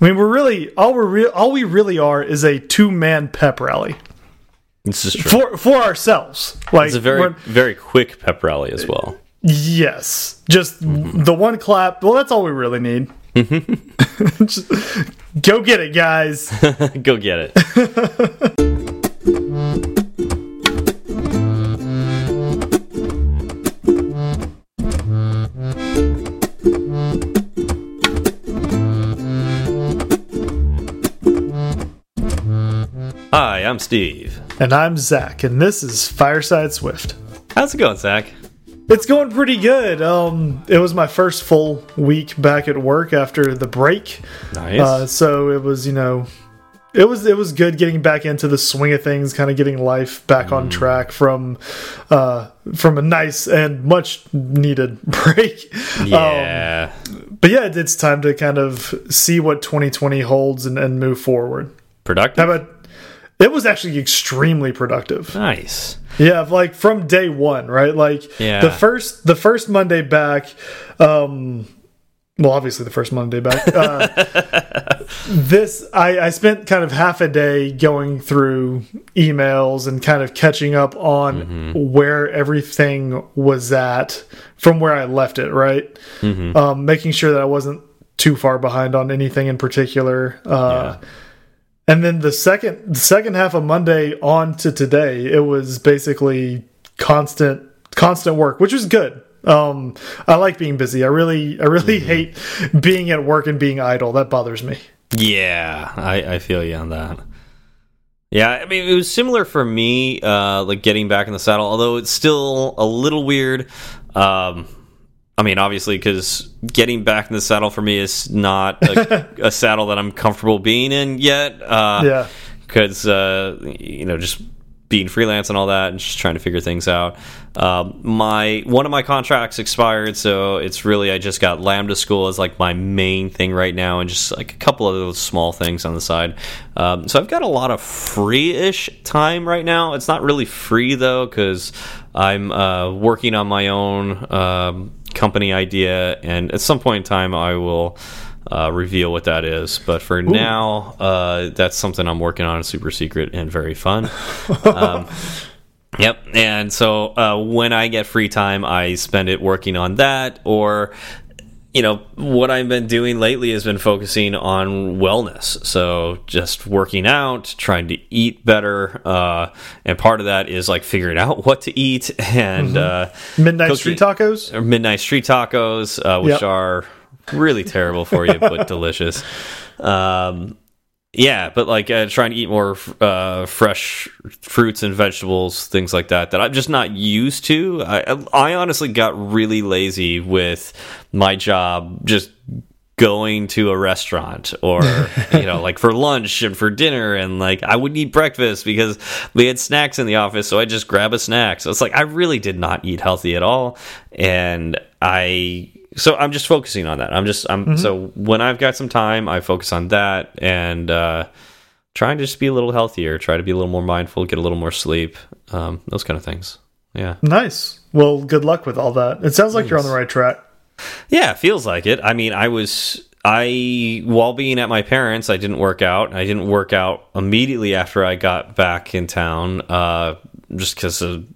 I mean, we're really all we're re all we really are is a two man pep rally This is true. for for ourselves. Like it's a very very quick pep rally as well. yes, just the one clap. Well, that's all we really need. Mm-hmm. Just go get it, guys. Go get it. Hi, I'm Steve. and I'm Zach, and this is Fireside Swift. How's it going, Zach? It's going pretty good. Um, it was my first full week back at work after the break. Nice. Uh, so it was, you know, it was it was good getting back into the swing of things, kind of getting life back on track from uh, from a nice and much needed break. yeah. But yeah, it's time to kind of see what 2020 holds and, and move forward. Productive. How about? It was actually extremely productive. nice. Yeah, like from day one, right? Like Yeah. the first the first Monday back, um well obviously the first Monday back. Uh this I, I spent kind of half a day going through emails and kind of catching up on Mm-hmm. where everything was at from where I left it, right? Mm-hmm. Um making sure that I wasn't too far behind on anything in particular. Uh and then the second the second half of Monday on to today, it was basically constant constant work, which was good. Um, I like being busy. I really I really hate being at work and being idle. That bothers me. Yeah, I, I feel you on that. Yeah, I mean it was similar for me, uh, like getting back in the saddle. Although it's still a little weird. Um, I mean, obviously, because getting back in the saddle for me is not a, a saddle that I'm comfortable being in yet. Uh, Yeah. because uh, you know just being freelance and all that and just trying to figure things out um, my one of my contracts expired so it's really i just got lambda school as like my main thing right now and just like a couple of those small things on the side um, so i've got a lot of free-ish time right now it's not really free though because i'm uh, working on my own um, company idea and at some point in time i will uh, reveal what that is. But for now, uh, that's something I'm working on, super secret and very fun. um, yep. And so uh, when I get free time, I spend it working on that or. You know, what I've been doing lately has been focusing on wellness. So, just working out, trying to eat better. Uh, and part of that is like figuring out what to eat and uh, Midnight Cookie. street tacos. or midnight street tacos, uh, which Yep. are really terrible for you but delicious. Um, yeah, but like uh, trying to eat more uh, fresh fruits and vegetables, things like that, that I'm just not used to. I, I honestly got really lazy with my job, just going to a restaurant or you know like for lunch and for dinner and like I wouldn't eat breakfast because we had snacks in the office so I just grab a snack so it's like I really did not eat healthy at all and I so I'm just focusing on that I'm just I'm so when I've got some time I focus on that and uh trying to just be a little healthier try to be a little more mindful get a little more sleep um those kind of things yeah Nice. Well, good luck with all that. It sounds like you're on the right track. Yeah, it feels like it. I mean, I was I while being at my parents, I didn't work out. I didn't work out immediately after I got back in town, uh, just because of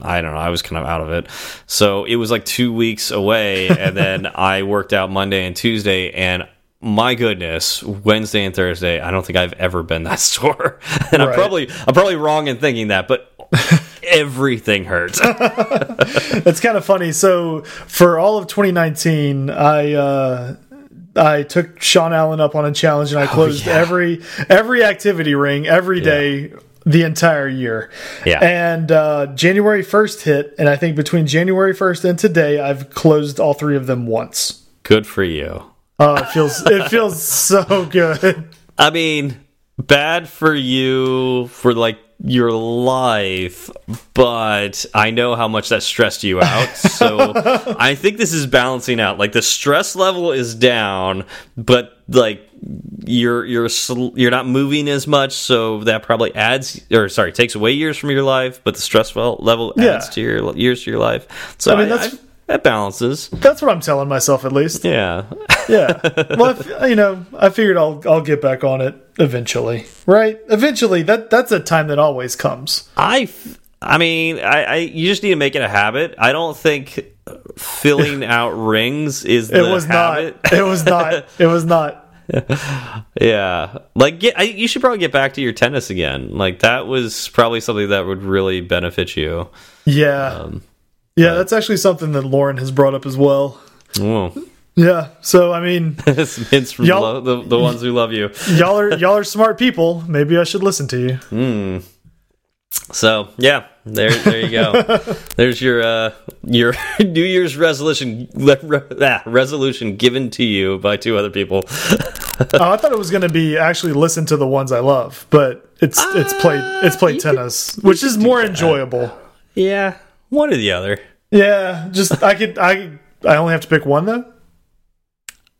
I don't know. I was kind of out of it, so it was like two weeks away, and then I worked out Monday and Tuesday, and my goodness, Wednesday and Thursday, I don't think I've ever been that sore, and I'm probably I'm probably wrong in thinking that, but everything hurts. It's kind of funny. So for all of 2019, I uh, I took Sean Allen up on a challenge and I closed Oh, yeah. every every activity ring every day the entire year. Yeah. And uh, January 1st hit, and I think between January 1st and today, I've closed all three of them once. Good for you. Oh, it feels it feels so good. I mean, bad for you for like your life, but I know how much that stressed you out. So I think this is balancing out. Like the stress level is down, but like you're you're sl- you're not moving as much, so that probably adds or sorry takes away years from your life. But the stress level Yeah. adds to your years to your life. So I mean, that's that balances. That's what I'm telling myself, at least. Yeah. Yeah. Well, if, you know, I figured I'll I'll get back on it eventually, right? Eventually, that that's a time that always comes. I, I mean, I, I you just need to make it a habit. I don't think filling out rings is the It was habit. not. It was not. It was not. Yeah, like get, I, you should probably get back to your tennis again. Like that was probably something that would really benefit you. Yeah. Um, yeah, that's actually something that Lauren has brought up as well. Well, Yeah. So I mean, it's hints from y'all—the the ones who love you. y'all are y'all are smart people. Maybe I should listen to you. So yeah, there there you go. There's your uh your New Year's resolution re, ah, resolution given to you by two other people. oh, I thought it was going to be actually listen to the ones I love, but it's it's played it's played you could- tennis, which is more enjoyable. Yeah, one or the other. Yeah, just I could I I only have to pick one though.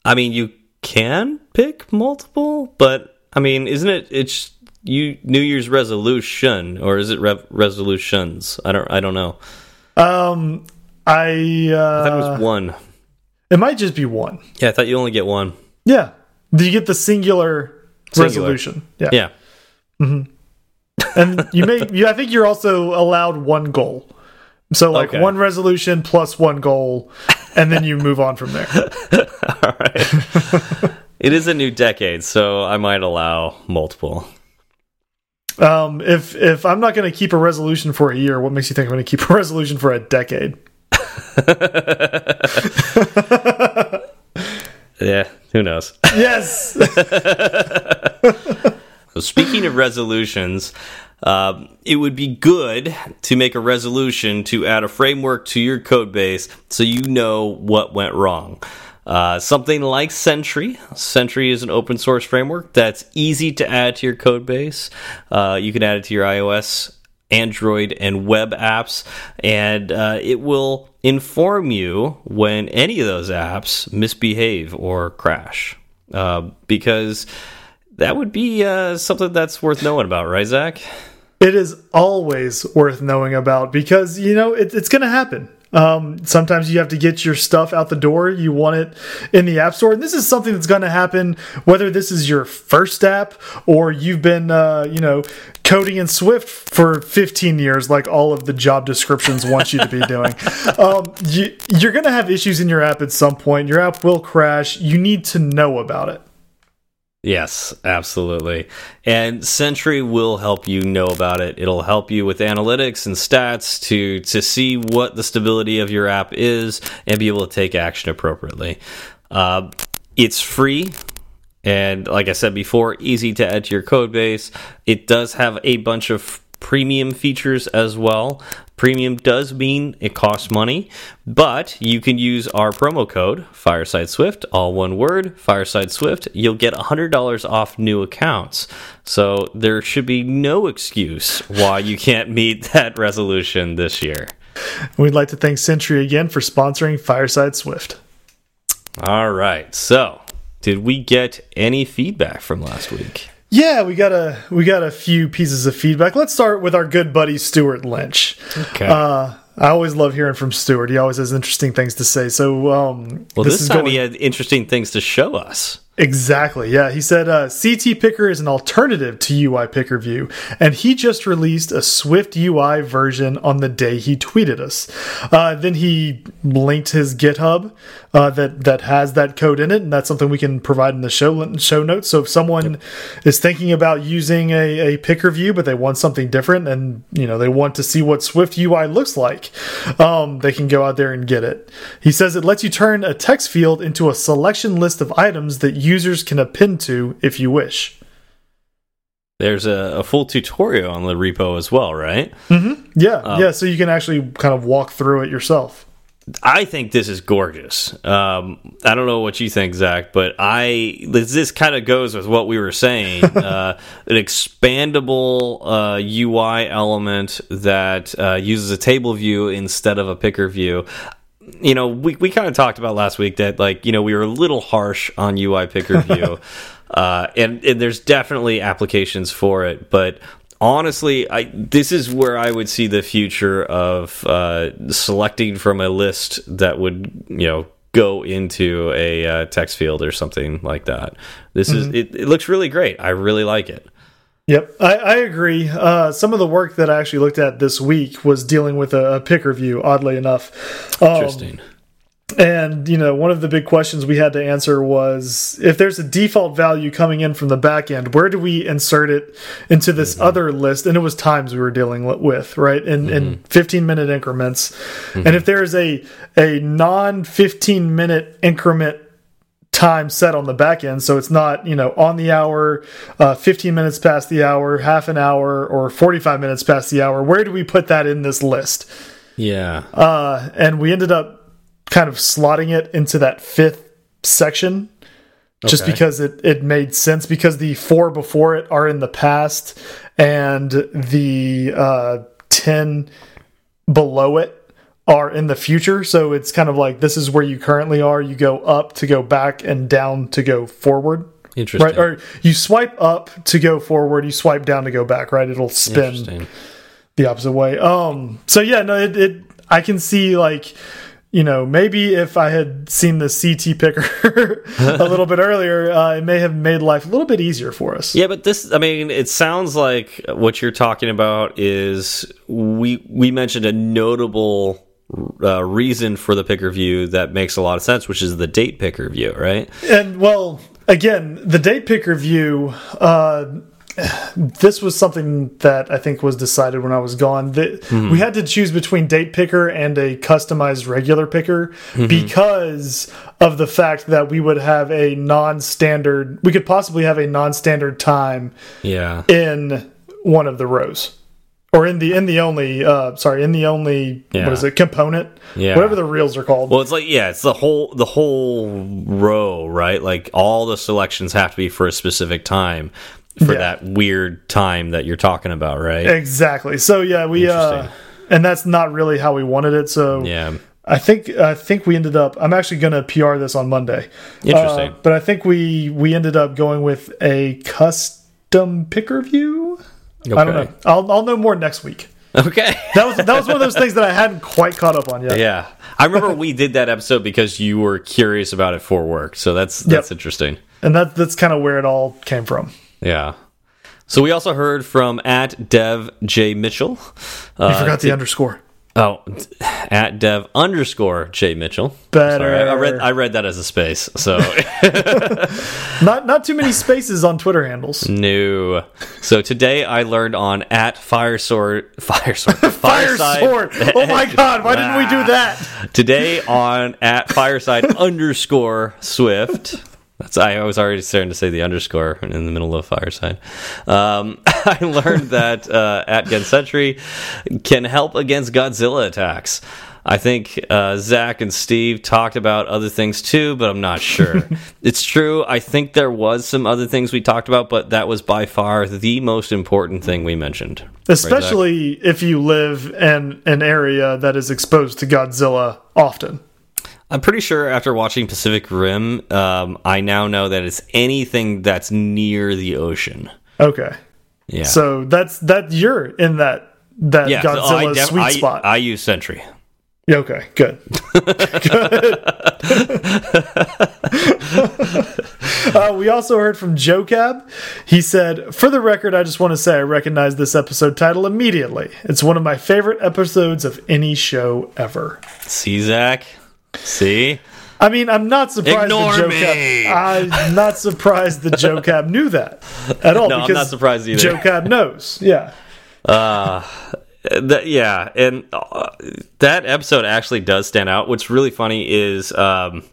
I mean, you can pick multiple, but I mean, isn't it? It's you New Year's resolution, or is it re resolutions? I don't. I don't know. Um, I uh, I thought it was one. it might just be one. Yeah, I thought you only get one. Yeah, do you get the singular, Singular. resolution? Yeah, Yeah. and you may you, I think you're also allowed one goal. So like Okay. one resolution plus one goal, and then you move on from there. All right. it is a new decade, so I might allow multiple. Um, if if I'm not going to keep a resolution for a year, what makes you think I'm going to keep a resolution for a decade? Yeah, who knows? Yes. Speaking of resolutions, um, it would be good to make a resolution to add a framework to your code base so you know what went wrong. Uh, something like Sentry. Sentry is an open source framework that's easy to add to your code base. Uh, you can add it to your iOS, Android, and web apps, and uh, it will inform you when any of those apps misbehave or crash. Uh, because that would be uh, something that's worth knowing about, right, Zach? It is always worth knowing about because you know it, it's going to happen. Um, sometimes you have to get your stuff out the door. You want it in the app store, and this is something that's going to happen whether this is your first app or you've been, uh, you know, coding in Swift for 15 years, like all of the job descriptions want you to be doing. Um, you, you're going to have issues in your app at some point. Your app will crash. You need to know about it. Yes, absolutely. And Sentry will help you know about it. It'll help you with analytics and stats to to see what the stability of your app is and be able to take action appropriately. Uh, it's free. And like I said before, easy to add to your code base. It does have a bunch of premium features as well. Premium does mean it costs money, but you can use our promo code Fireside Swift, all one word, Fireside Swift. You'll get $100 off new accounts. So there should be no excuse why you can't meet that resolution this year. We'd like to thank Sentry again for sponsoring Fireside Swift. All right. So, did we get any feedback from last week? Yeah, we got a we got a few pieces of feedback. Let's start with our good buddy Stuart Lynch. Okay. Uh, I always love hearing from Stuart. He always has interesting things to say. So, um, well, this, is time going- he had interesting things to show us. Exactly. Yeah. He said uh, CT Picker is an alternative to UI Picker View, and he just released a Swift UI version on the day he tweeted us. Uh, then he linked his GitHub uh, that that has that code in it, and that's something we can provide in the show show notes. So if someone is thinking about using a, a Picker View, but they want something different, and you know they want to see what Swift UI looks like, um, they can go out there and get it. He says it lets you turn a text field into a selection list of items that users can append to if you wish. There's a, a full tutorial on the repo as well, right? Yeah, yeah. So you can actually kind of walk through it yourself. I think this is gorgeous. Um, I don't know what you think, Zach, but I this, this kind of goes with what we were saying. uh, an expandable uh, UI element that uh, uses a table view instead of a picker view. You know, we we kind of talked about last week that like you know we were a little harsh on UI picker view, uh, and, and there's definitely applications for it, but honestly, I this is where I would see the future of uh, selecting from a list that would you know go into a uh, text field or something like that. This mm -hmm. is mm-hmm. it, it. looks really great. I really like it. Yep, I, I agree. Uh, some of the work that I actually looked at this week was dealing with a, a picker view. Oddly enough, um, interesting. And you know, one of the big questions we had to answer was if there's a default value coming in from the back end, where do we insert it into this mm -hmm. other list? And it was times we were dealing with, right? In mm -hmm. in mm-hmm. 15 minute increments. Mm -hmm. And if there is a a non 15 minute increment time set on the back end. So it's not you know on the hour uh, 15 minutes past the hour half an hour or 45 minutes past the hour. Where do we put that in this list? Yeah. Uh, and we ended up kind of slotting it into that fifth section just okay. because it, it made sense because the four before it are in the past and the uh, 10 below it are in the future. So it's kind of like this is where you currently are. You go up to go back and down to go forward. Interesting. Right? Or you swipe up to go forward. You swipe down to go back right? It'll spin the opposite way. Um so yeah no it, it i can see like you know, maybe if I had seen the CT picker a little bit earlier, uh, it may have made life a little bit easier for us. Yeah, but this, I mean, it sounds like what you're talking about is we we mentioned a notable uh, reason for the picker view that makes a lot of sense, which is the date picker view, right? And well, again, the date picker view. Uh, this was something that I think was decided when I was gone. That mm. we had to choose between date picker and a customized regular picker mm -hmm. because of the fact that we would have a non-standard. We could possibly have a non-standard time. Yeah. In one of the rows, or in the in the only uh sorry in the only yeah. what is it component yeah whatever the reels are called well it's like yeah it's the whole the whole row right like all the selections have to be for a specific time for yeah. that weird time that you're talking about, right? Exactly. So yeah, we uh and that's not really how we wanted it. So yeah. I think I think we ended up. I'm actually going to PR this on Monday. Interesting, uh, but I think we we ended up going with a custom picker view. Okay. I don't know. I'll I'll know more next week. Okay, that was that was one of those things that I hadn't quite caught up on yet. Yeah, I remember we did that episode because you were curious about it for work. So that's that's yep. interesting, and that that's kind of where it all came from. Yeah. So we also heard from at Dev J Mitchell. Uh, you forgot the underscore. Oh, at Dev underscore Jay Mitchell. Better. Sorry, I read I read that as a space. So not not too many spaces on Twitter handles. No. So today I learned on at Firesword Firesword Fireside. Oh my God! Why didn't we do that? Today on at Fireside underscore Swift. That's I was already starting to say the underscore in the middle of fireside. Um, I learned that uh, at GetSentry can help against Godzilla attacks. I think uh, Zach and Steve talked about other things too, but I'm not sure. it's true. I think there was some other things we talked about, but that was by far the most important thing we mentioned. Especially right, if you live in an area that is exposed to Godzilla often. I'm pretty sure after watching Pacific Rim, um, I now know that it's anything that's near the ocean. Okay. Yeah. So that's that you're in that that yeah, Godzilla so sweet I, spot. I use Sentry. Yeah, okay, good. good. uh, we also heard from Joe Cab. He said, For the record, I just want to say I recognize this episode title immediately. It's one of my favorite episodes of any show ever. See, Zach? See? I mean, I'm not surprised Ignore the Joe me. Cab. I'm not surprised the Joe Cab knew that at all. No, because I'm not surprised either. Joe Cab knows. Yeah. Uh, that, yeah, and uh, that episode actually does stand out. What's really funny is, um,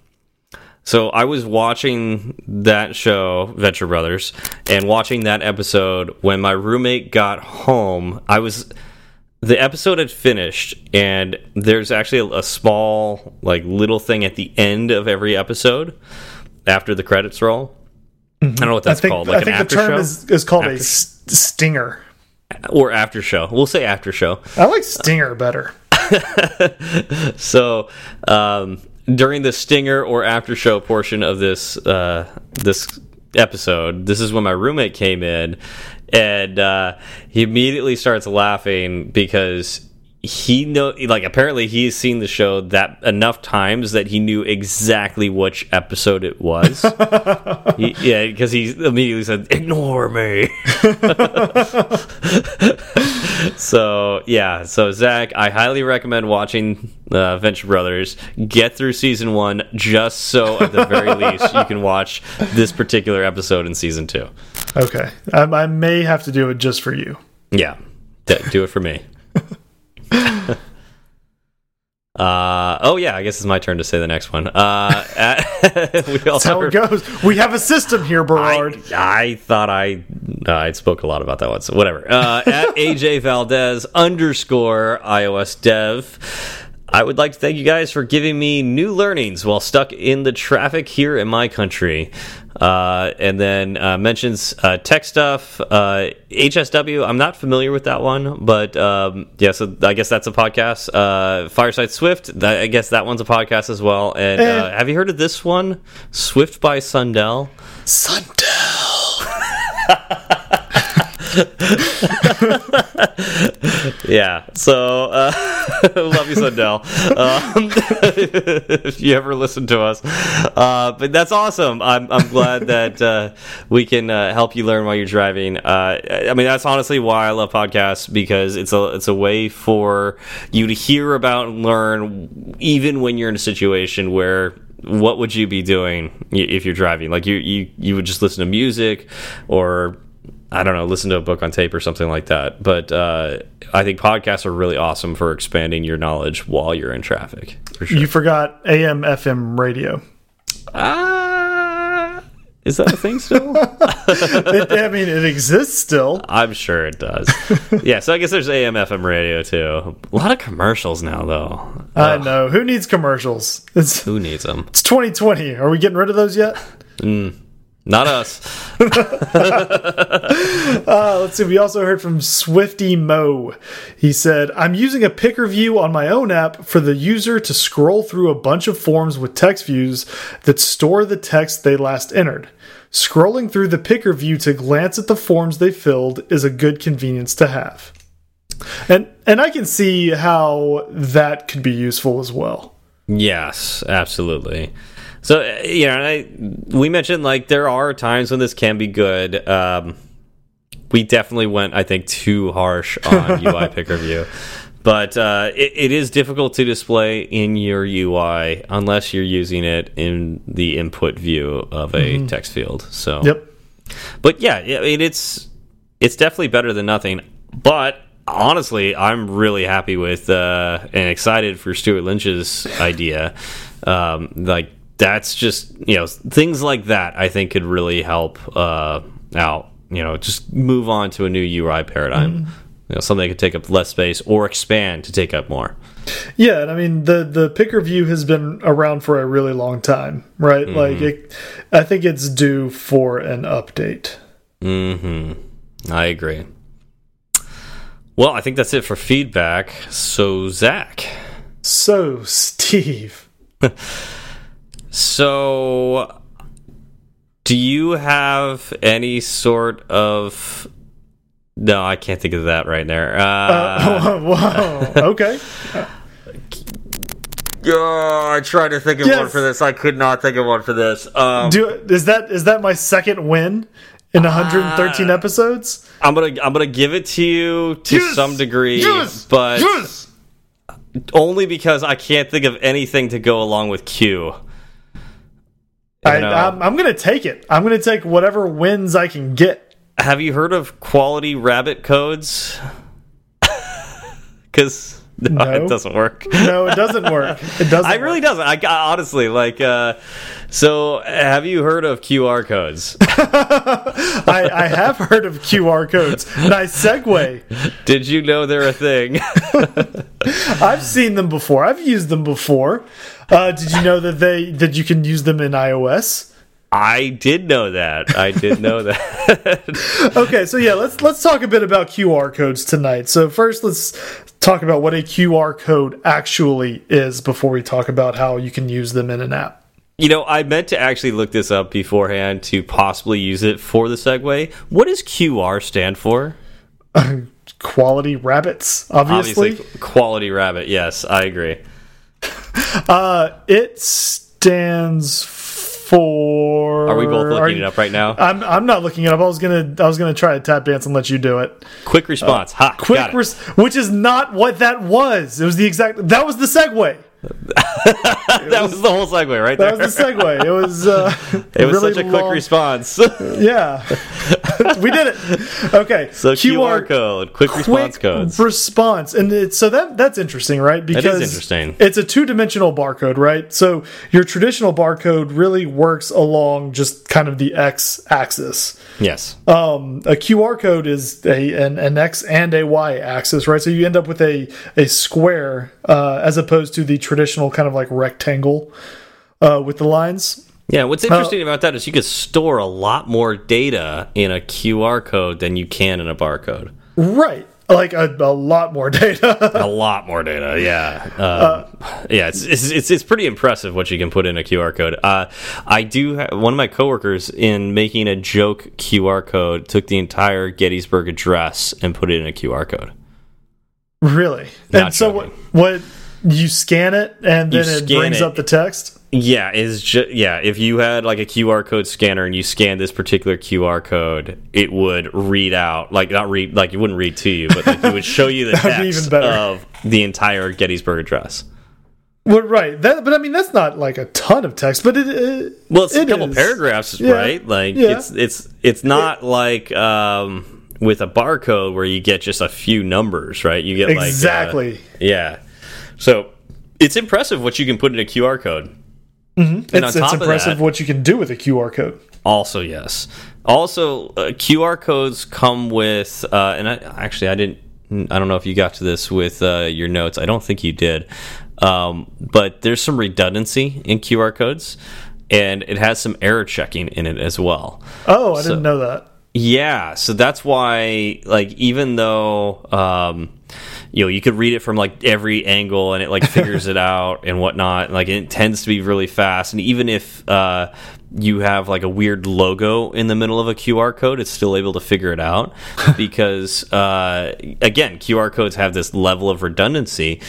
so I was watching that show, Venture Brothers, and watching that episode when my roommate got home. I was the episode had finished and there's actually a, a, small like little thing at the end of every episode after the credits roll mm -hmm. i don't know what that's think, called like I think the term is, is called after a stinger or after show we'll say after show i like stinger better so um, during the stinger or after show portion of this uh, this episode. This is when my roommate came in, and uh, he immediately starts laughing because he know like apparently he's seen the show that enough times that he knew exactly which episode it was. he, yeah, because he immediately said, "Ignore me." so yeah, so Zach, I highly recommend watching uh, Venture Brothers. Get through season one just so at the very least you can watch this particular episode in season two. Okay, I, I may have to do it just for you. Yeah, do it for me. Uh, oh yeah, I guess it's my turn to say the next one. Uh, That's how it goes. We have a system here, Berard. I, I thought I uh, I spoke a lot about that one, so whatever. Uh, at AJ Valdez underscore iOS Dev. I would like to thank you guys for giving me new learnings while stuck in the traffic here in my country. Uh, and then uh, mentions uh, tech stuff. HSW, uh, I'm not familiar with that one, but um, yeah, so I guess that's a podcast. Uh, Fireside Swift, that, I guess that one's a podcast as well. And uh, have you heard of this one? Swift by Sundell? Sundell! yeah. So uh, love you, Sundell. Um, if you ever listen to us, uh, but that's awesome. I'm I'm glad that uh, we can uh, help you learn while you're driving. Uh, I mean, that's honestly why I love podcasts because it's a it's a way for you to hear about and learn, even when you're in a situation where what would you be doing if you're driving? Like you you you would just listen to music or I don't know, listen to a book on tape or something like that. But uh, I think podcasts are really awesome for expanding your knowledge while you're in traffic. For sure. You forgot AM FM radio. Ah, is that a thing still? it, I mean, it exists still. I'm sure it does. yeah, so I guess there's AM FM radio too. A lot of commercials now, though. I know. Who needs commercials? It's, Who needs them? It's 2020. Are we getting rid of those yet? Mm. Not us. uh, let's see. We also heard from Swifty Mo. He said, I'm using a picker view on my own app for the user to scroll through a bunch of forms with text views that store the text they last entered. Scrolling through the picker view to glance at the forms they filled is a good convenience to have. And and I can see how that could be useful as well. Yes, absolutely. So uh, you know, I, we mentioned like there are times when this can be good. Um, we definitely went, I think, too harsh on UI Picker View, but uh, it, it is difficult to display in your UI unless you're using it in the input view of a mm -hmm. text field. So, yep. But yeah, I mean, it's it's definitely better than nothing. But honestly, I'm really happy with uh, and excited for Stuart Lynch's idea. Um, like that's just you know things like that I think could really help uh, out. You know, just move on to a new UI paradigm. Mm. You know, something that could take up less space or expand to take up more. Yeah, and I mean the the picker view has been around for a really long time, right? Mm -hmm. Like, it, I think it's due for an update. Mm hmm I agree. Well, I think that's it for feedback. So, Zach. So, Steve. So, do you have any sort of? No, I can't think of that right there. Uh, uh, whoa, okay. Oh, I tried to think of yes. one for this. I could not think of one for this. Um, do is that is that my second win in 113 uh, episodes? I'm gonna I'm gonna give it to you to yes. some degree, yes. but only because I can't think of anything to go along with Q. I, I'm, I'm going to take it. I'm going to take whatever wins I can get. Have you heard of quality rabbit codes? Because no, no, it doesn't work. no, it doesn't work. It doesn't. I really work. doesn't. I honestly like. Uh, so, have you heard of QR codes? I, I, have heard of QR codes. Nice segue. Did you know they're a thing? I've seen them before. I've used them before. Uh, did you know that they that you can use them in iOS? I did know that. I did know that. okay, so yeah, let's let's talk a bit about QR codes tonight. So first, let's talk about what a QR code actually is before we talk about how you can use them in an app. You know, I meant to actually look this up beforehand to possibly use it for the segue. What does QR stand for? Quality rabbits, obviously. Obviously, quality rabbit. Yes, I agree. Uh, it stands for. Are we both looking it up right now? I'm I'm not looking it up. I was gonna I was gonna try to tap dance and let you do it. Quick response. ha. Quick, res which is not what that was. It was the exact. That was the segue. that was, the whole segue right there. That was the segue. It was. Uh, it was really such a quick response. Yeah, we did it. Okay, so QR, code, quick, response quick codes. response, and it, so that that's interesting, right? Because interesting. It's a two dimensional barcode, right? So your traditional barcode really works along just kind of the x axis. yes. Um, a QR code is a an, an x and a y axis, right? So you end up with a a square uh, as opposed to the traditional kind of like rectangle uh, with the lines. Yeah, what's interesting about that is you could store a lot more data in a QR code than you can in a barcode. Right. Like a, a lot more data. A lot more data, yeah, um, yeah. It's, it's it's it's pretty impressive what you can put in a QR code. Uh, I do. One of my coworkers in making a joke QR code took the entire Gettysburg Address and put it in a QR code. really. Not and so what, what you scan it and then it brings it. up the text? Yeah, is just yeah. If you had like a QR code scanner and you scanned this particular QR code, it would read out like not read like it wouldn't read to you, but like it would show you the text even better. of the entire Gettysburg Address. Well, right. That, but I mean, that's not like a ton of text, but it. it Well, it's a couple is. paragraphs, Yeah. right? Like Yeah. it's it's it's not like um, with a barcode where you get just a few numbers, right? You get like uh, Exactly. yeah. So it's impressive what you can put in a QR code. it's on it's top of impressive that- what you can do with a QR code. Also, yes. Also, uh, QR codes come with, uh, and I, actually, I didn't. I don't know if you got to this with uh, your notes. I don't think you did. Um, but there's some redundancy in QR codes, and it has some error checking in it as well. Oh, I So- didn't know that. Yeah, so that's why, like, even though, um, you know, you could read it from like every angle and it like figures it out and whatnot, like it tends to be really fast. And even if uh, you have like a weird logo in the middle of a QR code, it's still able to figure it out because, uh, again, QR codes have this level of redundancy.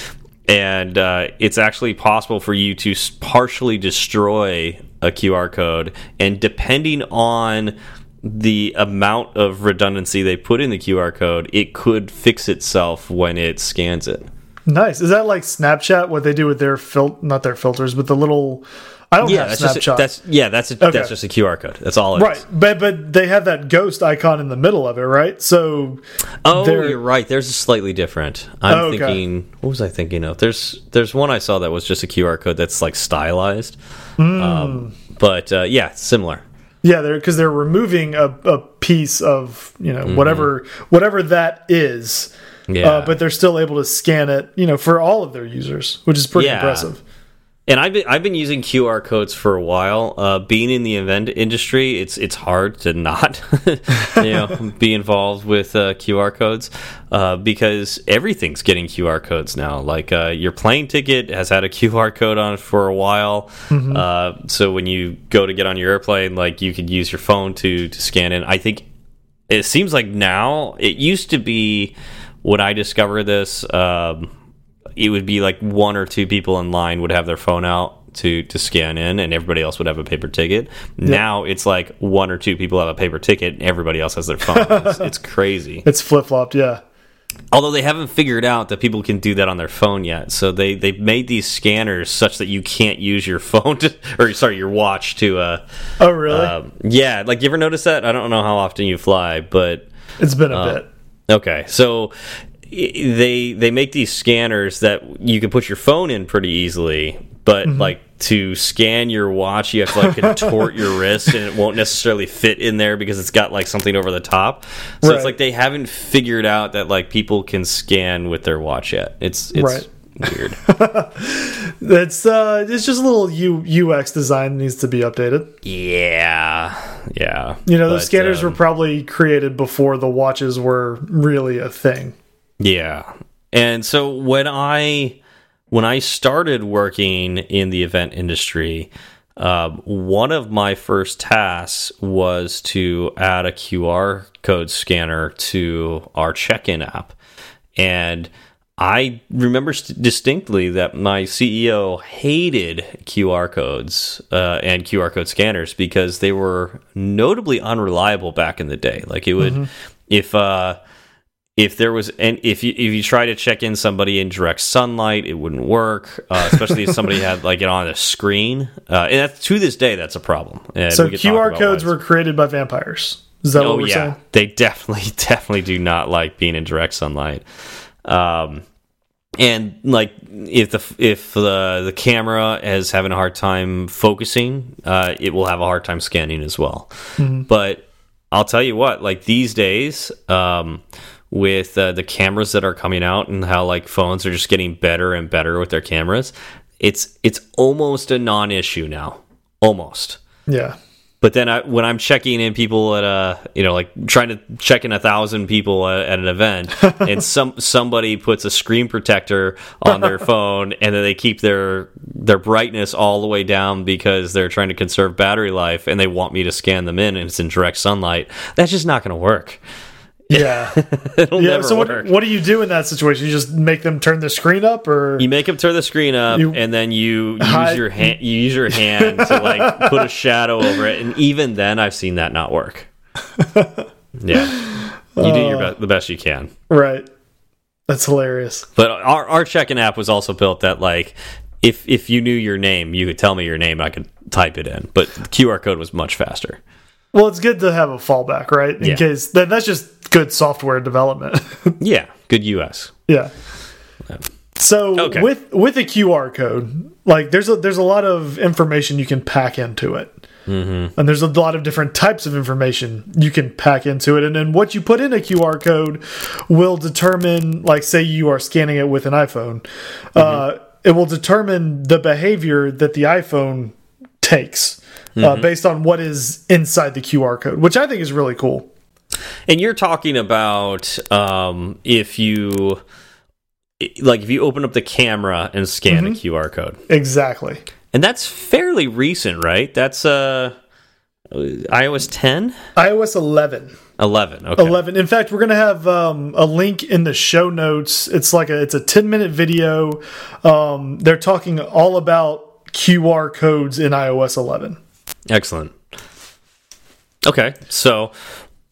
And uh, it's actually possible for you to partially destroy a QR code, and depending on the amount of redundancy they put in the QR code, it could fix itself when it scans it. Nice. Is that like Snapchat? What they do with their fil not their filters, but the little. I don't Yeah, have that's Snapchat. just a, that's yeah, that's a, Okay. that's just a QR code. That's all it is. right, but but they have that ghost icon in the middle of it, right? So Oh, you're right. There's a slightly different. I'm Oh, okay. thinking. What was I thinking of? There's there's one I saw that was just a QR code that's like stylized. Hmm. Um, but uh, yeah, similar. Yeah, they're because they're removing a, a piece of you know whatever whatever that is. Yeah. Uh, but they're still able to scan it, you know, for all of their users, which is pretty Yeah. impressive. And I've been I've been using QR codes for a while. Uh, being in the event industry, it's it's hard to not you know be involved with uh, QR codes uh, because everything's getting QR codes now. Like uh, your plane ticket has had a QR code on it for a while. Uh, so when you go to get on your airplane, like you could use your phone to to scan in. I think it seems like now it used to be when I discovered this. Um, it would be like one or two people in line would have their phone out to to scan in and everybody else would have a paper ticket. Now it's like one or two people have a paper ticket and everybody else has their phone. It's, it's crazy. It's flip flopped, yeah. although they haven't figured out that people can do that on their phone yet. So they they made these scanners such that you can't use your phone to or sorry your watch to uh Oh, really? um, yeah like you ever notice that? I don't know how often you fly but it's been a uh, bit. Okay, so they they make these scanners that you can put your phone in pretty easily, but Mm-hmm. like to scan your watch, you have to like contort your wrist, and it won't necessarily fit in there because it's got like something over the top. So Right. it's like they haven't figured out that like people can scan with their watch yet. It's it's Right. weird. It's uh, it's just a little U UX design that needs to be updated. yeah, yeah. You know, those scanners um, were probably created before the watches were really a thing. Yeah. And so when I when I started working in the event industry, um, one of my first tasks was to add a QR code scanner to our check-in app, and I remember distinctly that my CEO hated QR codes uh, and QR code scanners because they were notably unreliable back in the day. Like it would, mm -hmm. if uh, if there was and if you if you try to check in somebody in direct sunlight, it wouldn't work. Uh, especially if somebody had like it on a screen. Uh, and that's, to this day, that's a problem. And so QR codes were created by vampires. Is that oh, what we're yeah. saying? They definitely definitely do not like being in direct sunlight. Um, and like if the if the the camera is having a hard time focusing, uh, it will have a hard time scanning as well. Mm -hmm. But I'll tell you what, like these days. Um, with uh, the cameras that are coming out and how like phones are just getting better and better with their cameras it's it's almost a non-issue now. Almost. Yeah. But then I, when i'm checking in people at a you know like trying to check in a thousand people at, at an event and some somebody puts a screen protector on their phone and then they keep their their brightness all the way down because they're trying to conserve battery life and they want me to scan them in and it's in direct sunlight that's just not going to work yeah, yeah. so what, what do you do in that situation? You just make them turn the screen up, or you make them turn the screen up, you and then you use your hand. You use your hand to like put a shadow over it, and even then, I've seen that not work. yeah, you do your uh, be the best you can. Right. That's hilarious. But our our check-in app was also built that like if if you knew your name, you could tell me your name, I could type it in. But the QR code was much faster. Well, it's good to have a fallback, right? In yeah. case that, that's just good software development. yeah, good UX. Yeah. So okay. with with a QR code, like there's a there's a lot of information you can pack into it. Mm -hmm. And there's a lot of different types of information you can pack into it. And then what you put in a QR code will determine, like, say you are scanning it with an iPhone, mm -hmm. uh, it will determine the behavior that the iPhone takes mm -hmm. based on what is inside the QR code, which I think is really cool. And you're talking about um, if you like if you open up the camera and scan mm -hmm. a. QR code. Exactly. And that's fairly recent, right? That's uh iOS 10? iOS 11. 11. Okay. 11. In fact, we're going to have um, a link in the show notes. It's like a it's a 10 minute video. Um, they're talking all about QR codes in iOS 11. Excellent. Okay, so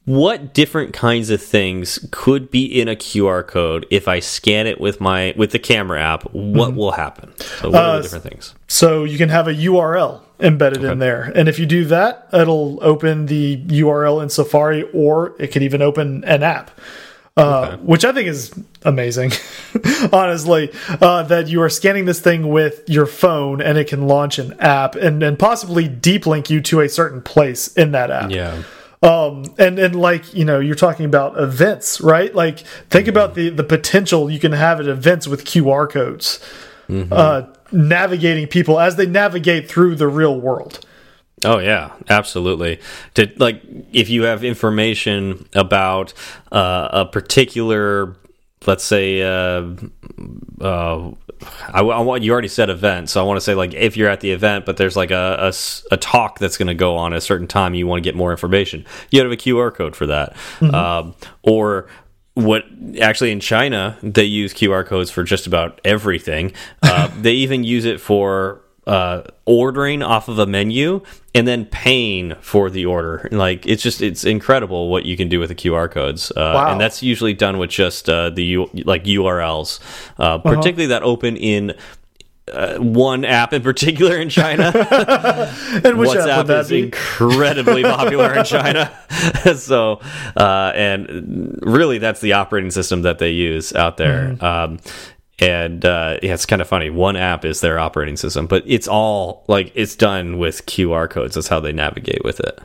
what different kinds of things could be in a QR code if I scan it with my with the camera app? What mm -hmm. will happen? So what uh, are the uh, different things? So you can have a URL embedded okay. in there, and if you do that, it'll open the URL in Safari, or it could even open an app. Uh, okay. which I think is amazing, honestly. Uh, that you are scanning this thing with your phone and it can launch an app and, and possibly deep link you to a certain place in that app. Yeah. Um, and and like you know, you're talking about events, right? Like think mm -hmm. about the the potential you can have at events with QR codes, mm -hmm. uh, navigating people as they navigate through the real world. Oh yeah, absolutely. To like, if you have information about uh, a particular, let's say, uh, uh, I, I, want you already said event, so I want to say like if you're at the event, but there's like a a, a talk that's going to go on at a certain time, you want to get more information. You have a QR code for that, mm -hmm. um, or what actually in China they use QR codes for just about everything. Uh, they even use it for uh, ordering off of a menu and then paying for the order. Like it's just it's incredible what you can do with the QR codes, uh, wow. and that's usually done with just uh, the U like URLs, uh, -huh. particularly that open in. Uh, one app in particular in China, and which WhatsApp is be? incredibly popular in China. so, uh, and really, that's the operating system that they use out there. Mm um, and uh, yeah, it's kind of funny. One app is their operating system, but it's all like it's done with QR codes. That's how they navigate with it.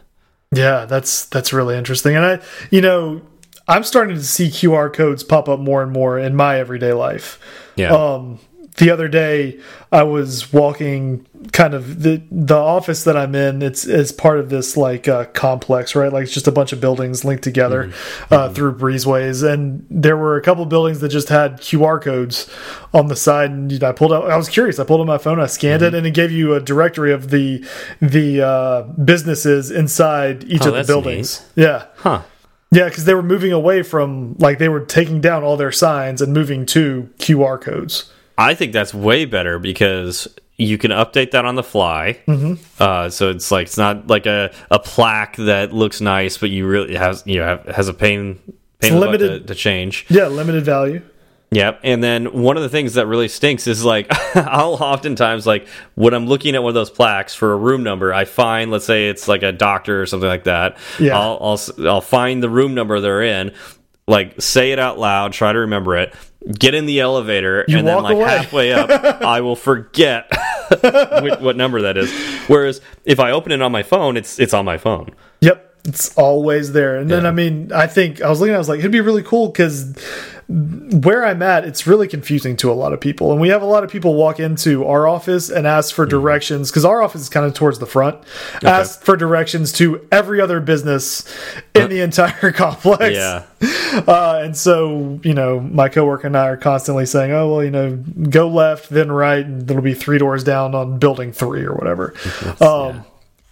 Yeah, that's that's really interesting. And I, you know, I'm starting to see QR codes pop up more and more in my everyday life. Yeah. Um, the other day I was walking kind of the the office that I'm in it's is part of this like uh, complex right like it's just a bunch of buildings linked together mm -hmm. uh, through breezeways and there were a couple buildings that just had QR codes on the side and I pulled out I was curious I pulled out my phone I scanned mm -hmm. it and it gave you a directory of the the uh, businesses inside each oh, of the buildings neat. yeah huh yeah, because they were moving away from like they were taking down all their signs and moving to QR codes. I think that's way better because you can update that on the fly. Mm -hmm. uh, so it's like it's not like a, a plaque that looks nice, but you really has you know have, has a pain pain limited to, to change. Yeah, limited value. Yep. And then one of the things that really stinks is like I'll oftentimes like when I'm looking at one of those plaques for a room number, I find let's say it's like a doctor or something like that. Yeah. I'll I'll I'll find the room number they're in, like say it out loud, try to remember it, get in the elevator, you and then like away. halfway up, I will forget what number that is. Whereas if I open it on my phone, it's it's on my phone. Yep. It's always there. And yeah. then I mean, I think I was looking I was like it'd be really cool cuz where I'm at, it's really confusing to a lot of people. And we have a lot of people walk into our office and ask for mm-hmm. directions because our office is kind of towards the front. Okay. Ask for directions to every other business in the entire complex. Yeah. Uh, and so, you know, my coworker and I are constantly saying, oh, well, you know, go left, then right, and it'll be three doors down on building three or whatever. um, yeah.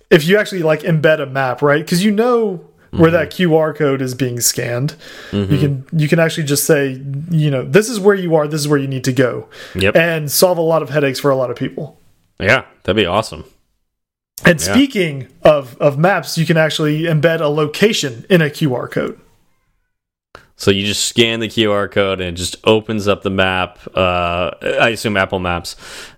If you actually like embed a map, right? Because you know where that Mm-hmm. QR code is being scanned. You can you can actually just say, you know, this is where you are, this is where you need to go. Yep. And solve a lot of headaches for a lot of people. Yeah, that'd be awesome. And Yeah. speaking of of maps, you can actually embed a location in a QR code. So you just scan the QR code and it just opens up the map. Uh, I assume Apple Maps,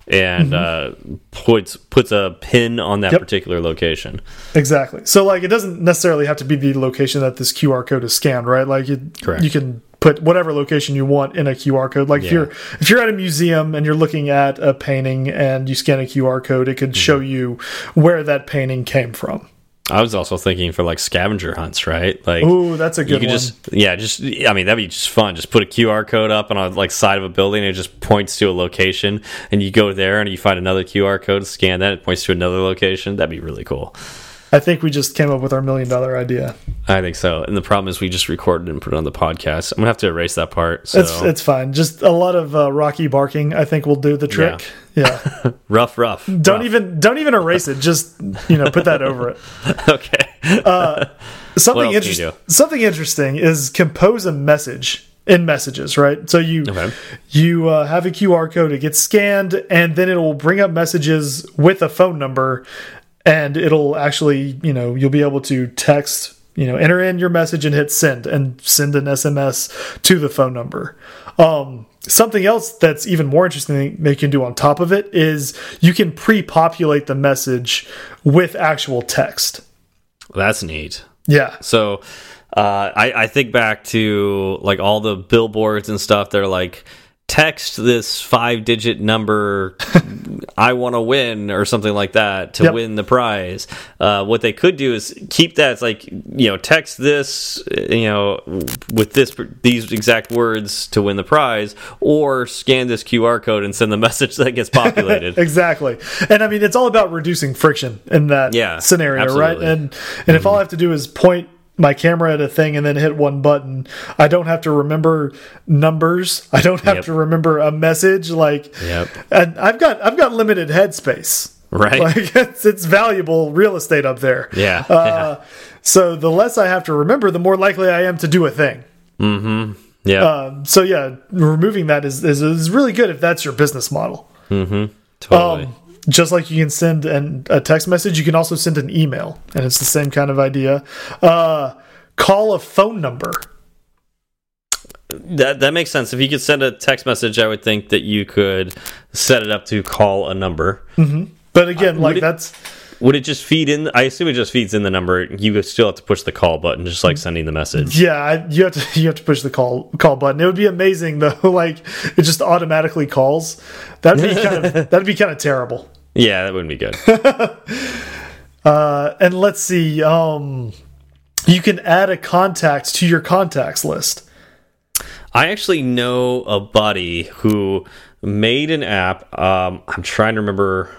and uh, puts puts a pin on that. Yep. particular location. Exactly. So like it doesn't necessarily have to be the location that this QR code is scanned, right? Like it, Correct. you can put whatever location you want in a QR code. Like if you're if you're at a museum and you're looking at a painting and you scan a QR code, it could Mm-hmm. show you where that painting came from. I was also thinking for like scavenger hunts, right? Like, Ooh, that's a good you could one. just yeah, just I mean that'd be just fun. Just put a QR code up on a like side of a building and it just points to a location, and you go there and you find another QR code, scan that, it points to another location. That'd be really cool. I think we just came up with our million dollar idea. I think so. And the problem is we just recorded and put it on the podcast. I'm gonna have to erase that part. So It's it's fine. Just a lot of uh, rocky barking. I think will do the trick. Yeah. rough, rough. don't rough. even don't even erase it. Just you know put that over it. okay. Something can you interesting. Something interesting is compose a message in messages. Right. So you Okay. you uh, have a QR code. It gets scanned, and then it will bring up messages with a phone number, and it'll actually you know you'll be able to text. You know, enter in your message and hit send, and send an SMS to the phone number. Um, something else that's even more interesting they can do on top of it is you can pre-populate the message with actual text. That's neat. Yeah. So uh, I, I think back to like all the billboards and stuff. They're like, text this five digit number, I want to win, or something like that to Yep. win the prize. Uh, what they could do is keep that, it's like, you know, text this, you know, with this these exact words to win the prize, or scan this QR code and send the message that gets populated. exactly. And I mean, it's all about reducing friction in that Yeah, scenario, absolutely. right? And and if all I have to do is point my camera at a thing and then hit one button, I don't have to remember numbers. I don't have Yep. to remember a message. Like, Yep. and I've got I've got limited headspace. Right. Like it's it's valuable real estate up there. Yeah, Uh, So the less I have to remember, the more likely I am to do a thing. yeah. Um, so yeah, removing that is, is is really good if that's your business model. totally. Um, just like you can send an, a text message, you can also send an email, and it's the same kind of idea. Uh, call a phone number. That that makes sense. If you could send a text message, I would think that you could set it up to call a number. But again, like it- that's Would it just feed in? I assume it just feeds in the number. You would still have to push the call button, just like sending the message. yeah, you have to you have to push the call call button. It would be amazing though, like it just automatically calls. That'd be kind of that'd be kind of terrible. Yeah, that wouldn't be good. Uh, and let's see, um, you can add a contact to your contacts list. I actually know a buddy who made an app. Um, I'm trying to remember.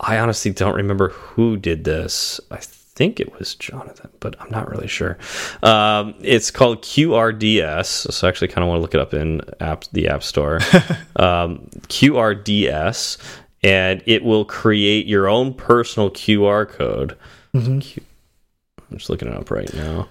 I honestly don't remember who did this. I think it was Jonathan, but I'm not really sure. Um, it's called QRDS. So I actually kind of want to look it up in app the App Store. um, QRDS, and it will create your own personal QR code. Mm -hmm. I'm just looking it up right now.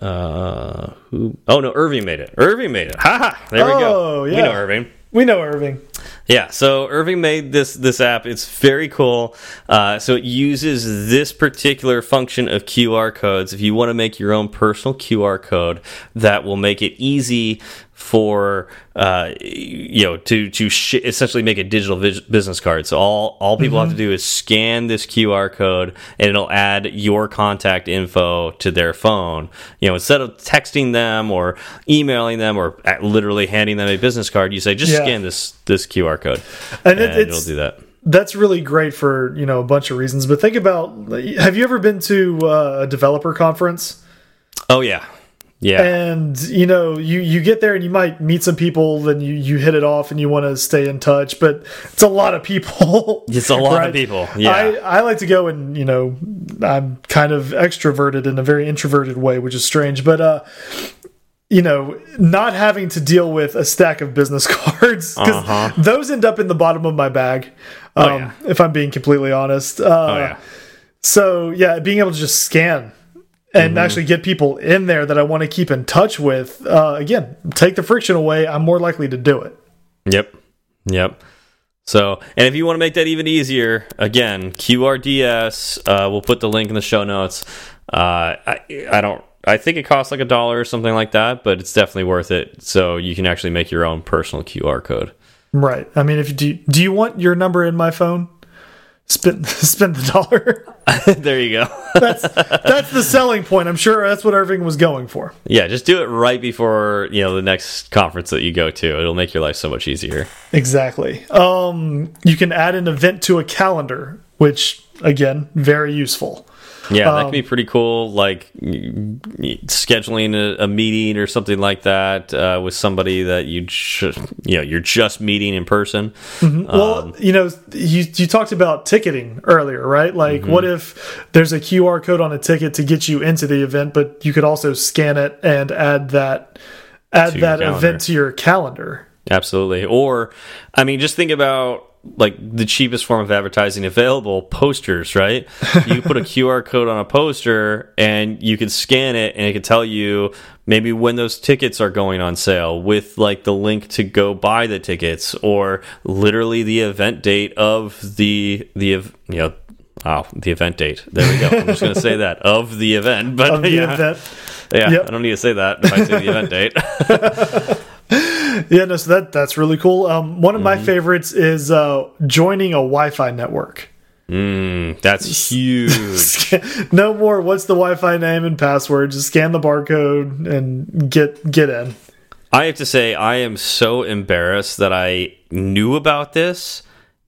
Uh, who? Oh no, Irving made it. Irving made it. Ha ha! There we oh, go. Yeah. We know Irving. We know Irving. Yeah, so Irving made this this app. It's very cool. Uh, so it uses this particular function of QR codes. If you want to make your own personal QR code, that will make it easy for uh, you know to to essentially make a digital business card. So all all people mm -hmm. have to mm-hmm. do is scan this QR code, and it'll add your contact info to their phone. You know, instead of texting them or emailing them or literally handing them a business card, you say just yeah. scan this this QR code, and, and it, it'll do that that's really great for you know a bunch of reasons. But think about: Have you ever been to uh, a developer conference? Oh yeah, yeah. And you know, you you get there and you might meet some people, then you you hit it off and you want to stay in touch, but it's a lot of people. It's a lot right? of people. Yeah. I I like to go and, you know, I'm kind of extroverted in a very introverted way, which is strange, but uh you know, not having to deal with a stack of business cards because uh -huh. those end up in the bottom of my bag. Oh, um, oh, yeah. If I'm being completely honest. Uh, oh, yeah. So yeah, being able to just scan and mm -hmm. actually get people in there that I want to keep in touch with. Uh, again, take the friction away. I'm more likely to do it. Yep. Yep. So, and if you want to make that even easier, again, QRDS, uh, we'll put the link in the show notes. Uh, I, I don't, I think it costs like a dollar or something like that, but it's definitely worth it. So you can actually make your own personal QR code. Right. I mean, if you do, do you want your number in my phone? Spend spend the dollar. there you go. that's that's the selling point. I'm sure that's what Irving was going for. Yeah, just do it right before you know the next conference that you go to. It'll make your life so much easier. Exactly. Um, you can add an event to a calendar, which again, very useful. Yeah, that um, could be pretty cool. Like scheduling a, a meeting or something like that uh, with somebody that you you know you're just meeting in person. Mm -hmm. um, well, you know, you you talked about ticketing earlier, right? Like, mm -hmm. what if there's a QR code on a ticket to get you into the event, but you could also scan it and add that add that event to your calendar. Absolutely. Or, I mean, just think about like the cheapest form of advertising available posters right? You put a qr code on a poster and you can scan it and it can tell you maybe when those tickets are going on sale with like the link to go buy the tickets or literally the event date of the the you know oh the event date. There we go. I'm just going to say that. Of the event but of yeah, event. yeah yep. i don't need to say that if i say the event date yeah, no, so that that's really cool. Um, one of mm -hmm. my mm-hmm. favorites is uh, joining a Wi-Fi network. Mm, that's huge. no more. What's the Wi-Fi name and password? Just scan the barcode and get get in. I have to say, I am so embarrassed that I knew about this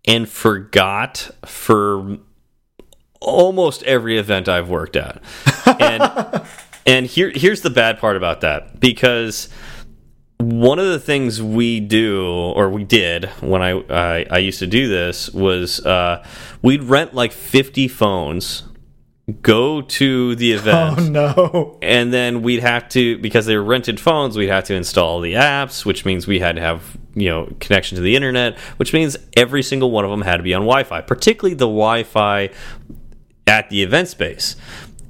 and forgot for almost every event I've worked at. And and here here's the bad part about that because one of the things we do or we did when I I, I used to do this was uh, we'd rent like 50 phones go to the event oh no. and then we'd have to because they were rented phones we'd have to install the apps which means we had to have you know connection to the internet which means every single one of them had to be on wi-fi particularly the wi-fi at the event space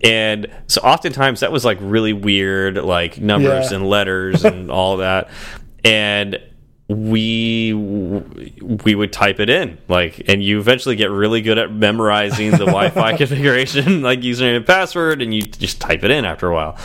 and so oftentimes that was like really weird like numbers yeah. and letters and all that and we we would type it in like and you eventually get really good at memorizing the wi-fi configuration like username and password and you just type it in after a while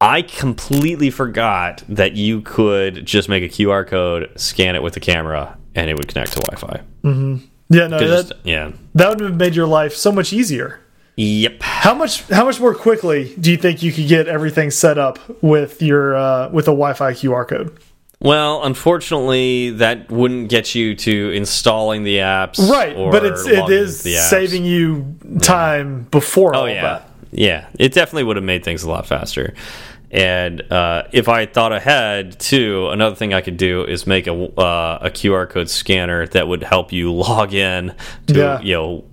I completely forgot that you could just make a QR code, scan it with the camera, and it would connect to Wi-Fi. Mm -hmm. Yeah, no, that, just, yeah, that would have made your life so much easier. Yep. How much how much more quickly do you think you could get everything set up with your uh, with a Wi-Fi QR code? Well, unfortunately, that wouldn't get you to installing the apps, right? But it's it is saving you time yeah. before. Oh yeah, that. yeah. It definitely would have made things a lot faster. And uh, if I thought ahead, too, another thing I could do is make a uh, a QR code scanner that would help you log in to Yeah. you know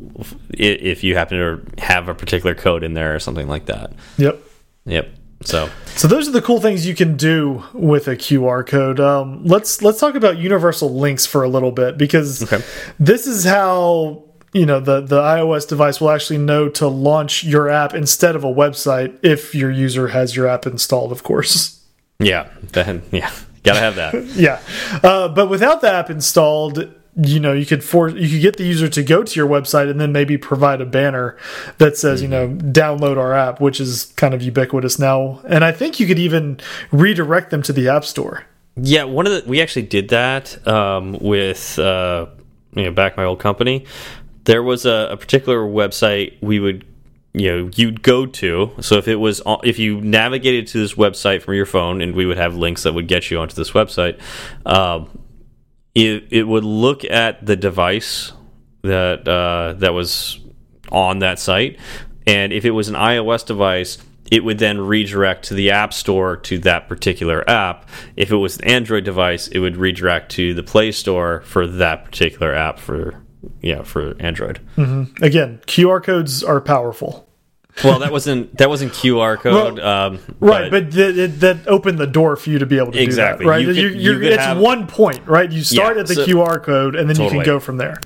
if you happen to have a particular code in there or something like that. Yep. Yep. So So those are the cool things you can do with a QR code. Um, let's let's talk about universal links for a little bit because Okay. this is how you know the the iOS device will actually know to launch your app instead of a website if your user has your app installed, of course. yeah, then yeah, gotta have that. yeah, uh, but without the app installed, you know you could for you could get the user to go to your website and then maybe provide a banner that says you know download our app, which is kind of ubiquitous now. And I think you could even redirect them to the app store. Yeah, one of the we actually did that um, with uh, you know back my old company. There was a, a particular website we would you know you'd go to. So if it was if you navigated to this website from your phone, and we would have links that would get you onto this website. Um, it it would look at the device that uh, that was on that site, and if it was an iOS device, it would then redirect to the App Store to that particular app. If it was an Android device, it would redirect to the Play Store for that particular app for yeah for Android. Again, QR codes are powerful. Well, that wasn't that wasn't QR code, um, Right, but, th th that opened the door for you to be able to Exactly. do that. Right, You could- You- you you're- it's have- one point, right? You start Yeah, at the so- QR code, and then you can go from there.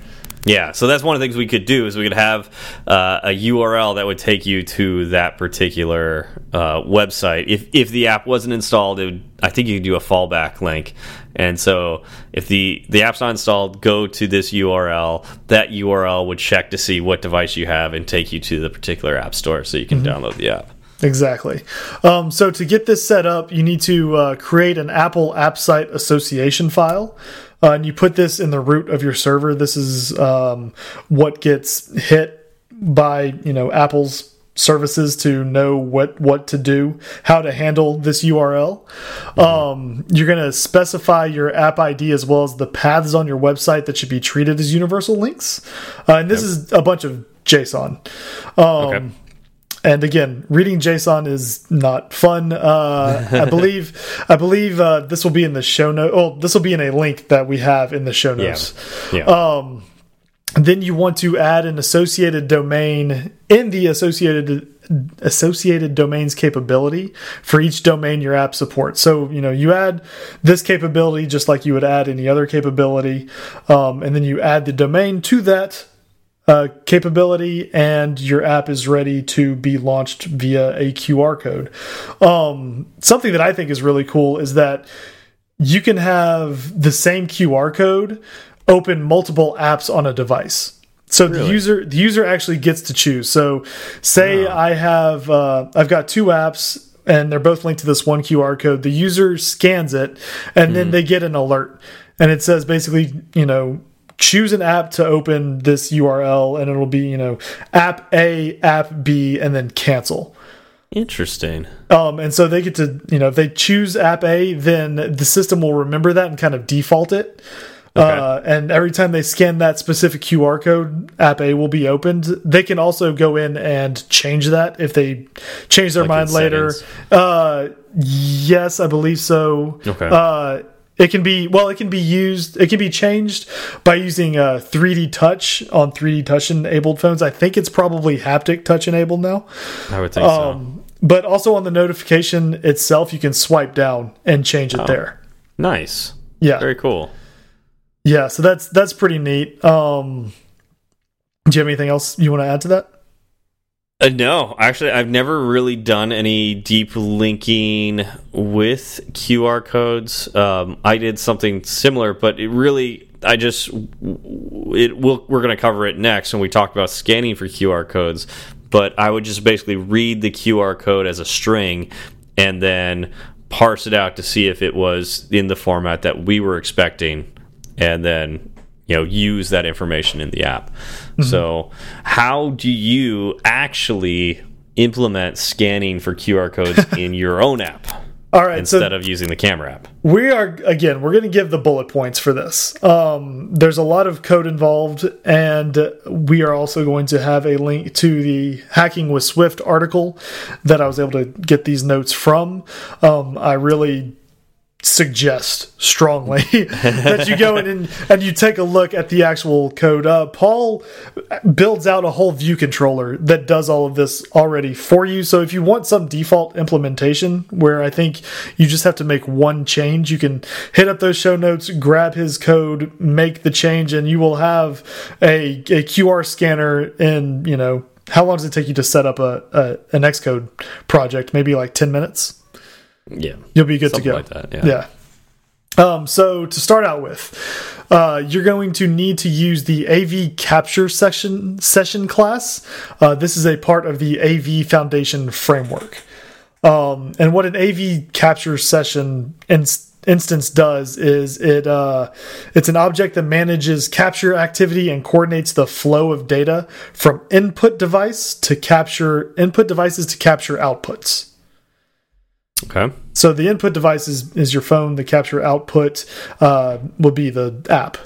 Yeah, so that's one of the things we could do is we could have uh, a URL that would take you to that particular uh, website. If if the app wasn't installed, it would, I think you could do a fallback link. And so if the the app's not installed, go to this URL. That URL would check to see what device you have and take you to the particular app store so you can download the app. Exactly. Um, so to get this set up, you need to uh, create an Apple App Site Association file. Uh, and you put this in the root of your server. This is um, what gets hit by you know Apple's services to know what what to do, how to handle this URL. Um, you're going to specify your app ID as well as the paths on your website that should be treated as universal links. Uh, and this is a bunch of JSON. Um, Okay. And again, reading JSON is not fun. Uh, I believe, I believe uh, this will be in the show note. Oh, this will be in a link that we have in the show Yeah. notes. Yeah. Um, then you want to add an associated domain in the associated associated domains capability for each domain your app supports. So you know you add this capability just like you would add any other capability, um, and then you add the domain to that uh, capability, and your app is ready to be launched via a QR code. Um, something that I think is really cool is that you can have the same QR code open multiple apps on a device. So the user the user actually gets to choose. So say I have uh, I've got two apps and they're both linked to this one QR code. The user scans it and then they get an alert and it says basically, you know, choose an app to open this URL and it'll be, you know, app A, app B and then cancel. Interesting. Um, and so they get to, you know, if they choose app A, then the system will remember that and kind of default it. Uh, and every time they scan that specific QR code, app A will be opened. They can also go in and change that if they change their Like mind later. Uh, yes, I believe so. Okay. Uh, it can be well. It can be used. It can be changed by using uh, 3D Touch on 3D Touch enabled phones. I think it's probably haptic touch enabled now. I would think Um, but also on the notification itself, you can swipe down and change it there. Nice. Yeah, Very cool. yeah. So that's that's pretty neat. Um, do you have anything else you want to add to that? Uh, no, actually, I've never really done any deep linking with QR codes. Um, I did something similar, but it really, I just, it will. We're going to cover it next when we talk about scanning for QR codes. But I would just basically read the QR code as a string and then parse it out to see if it was in the format that we were expecting, and then you know use that information in the app. So, how do you actually implement scanning for QR codes in your own app? All right, instead so of using the camera app. we are again. We're going to give the bullet points for this. Um, there's a lot of code involved, and we are also going to have a link to the hacking with Swift article that I was able to get these notes from. Um, I really suggest strongly that you go in and, and you take a look at the actual code. Uh, Paul builds out a whole view controller that does all of this already for you. So if you want some default implementation where I think you just have to make one change, you can hit up those show notes, grab his code, make the change, and you will have a, a QR scanner in, you know, how long does it take you to set up a, a an Xcode project? Maybe like 10 minutes? Yeah, You'll be good Something to go. like that, yeah. yeah. Um, so to start out with, uh, you're going to need to use the AV capture section session class. Uh, this is a part of the AV Foundation framework. Um, and what an AV capture session ins instance does is it uh, it's an object that manages capture activity and coordinates the flow of data from input device to capture input devices to capture outputs. Okay. So the input device is, is your phone. The capture output uh, will be the app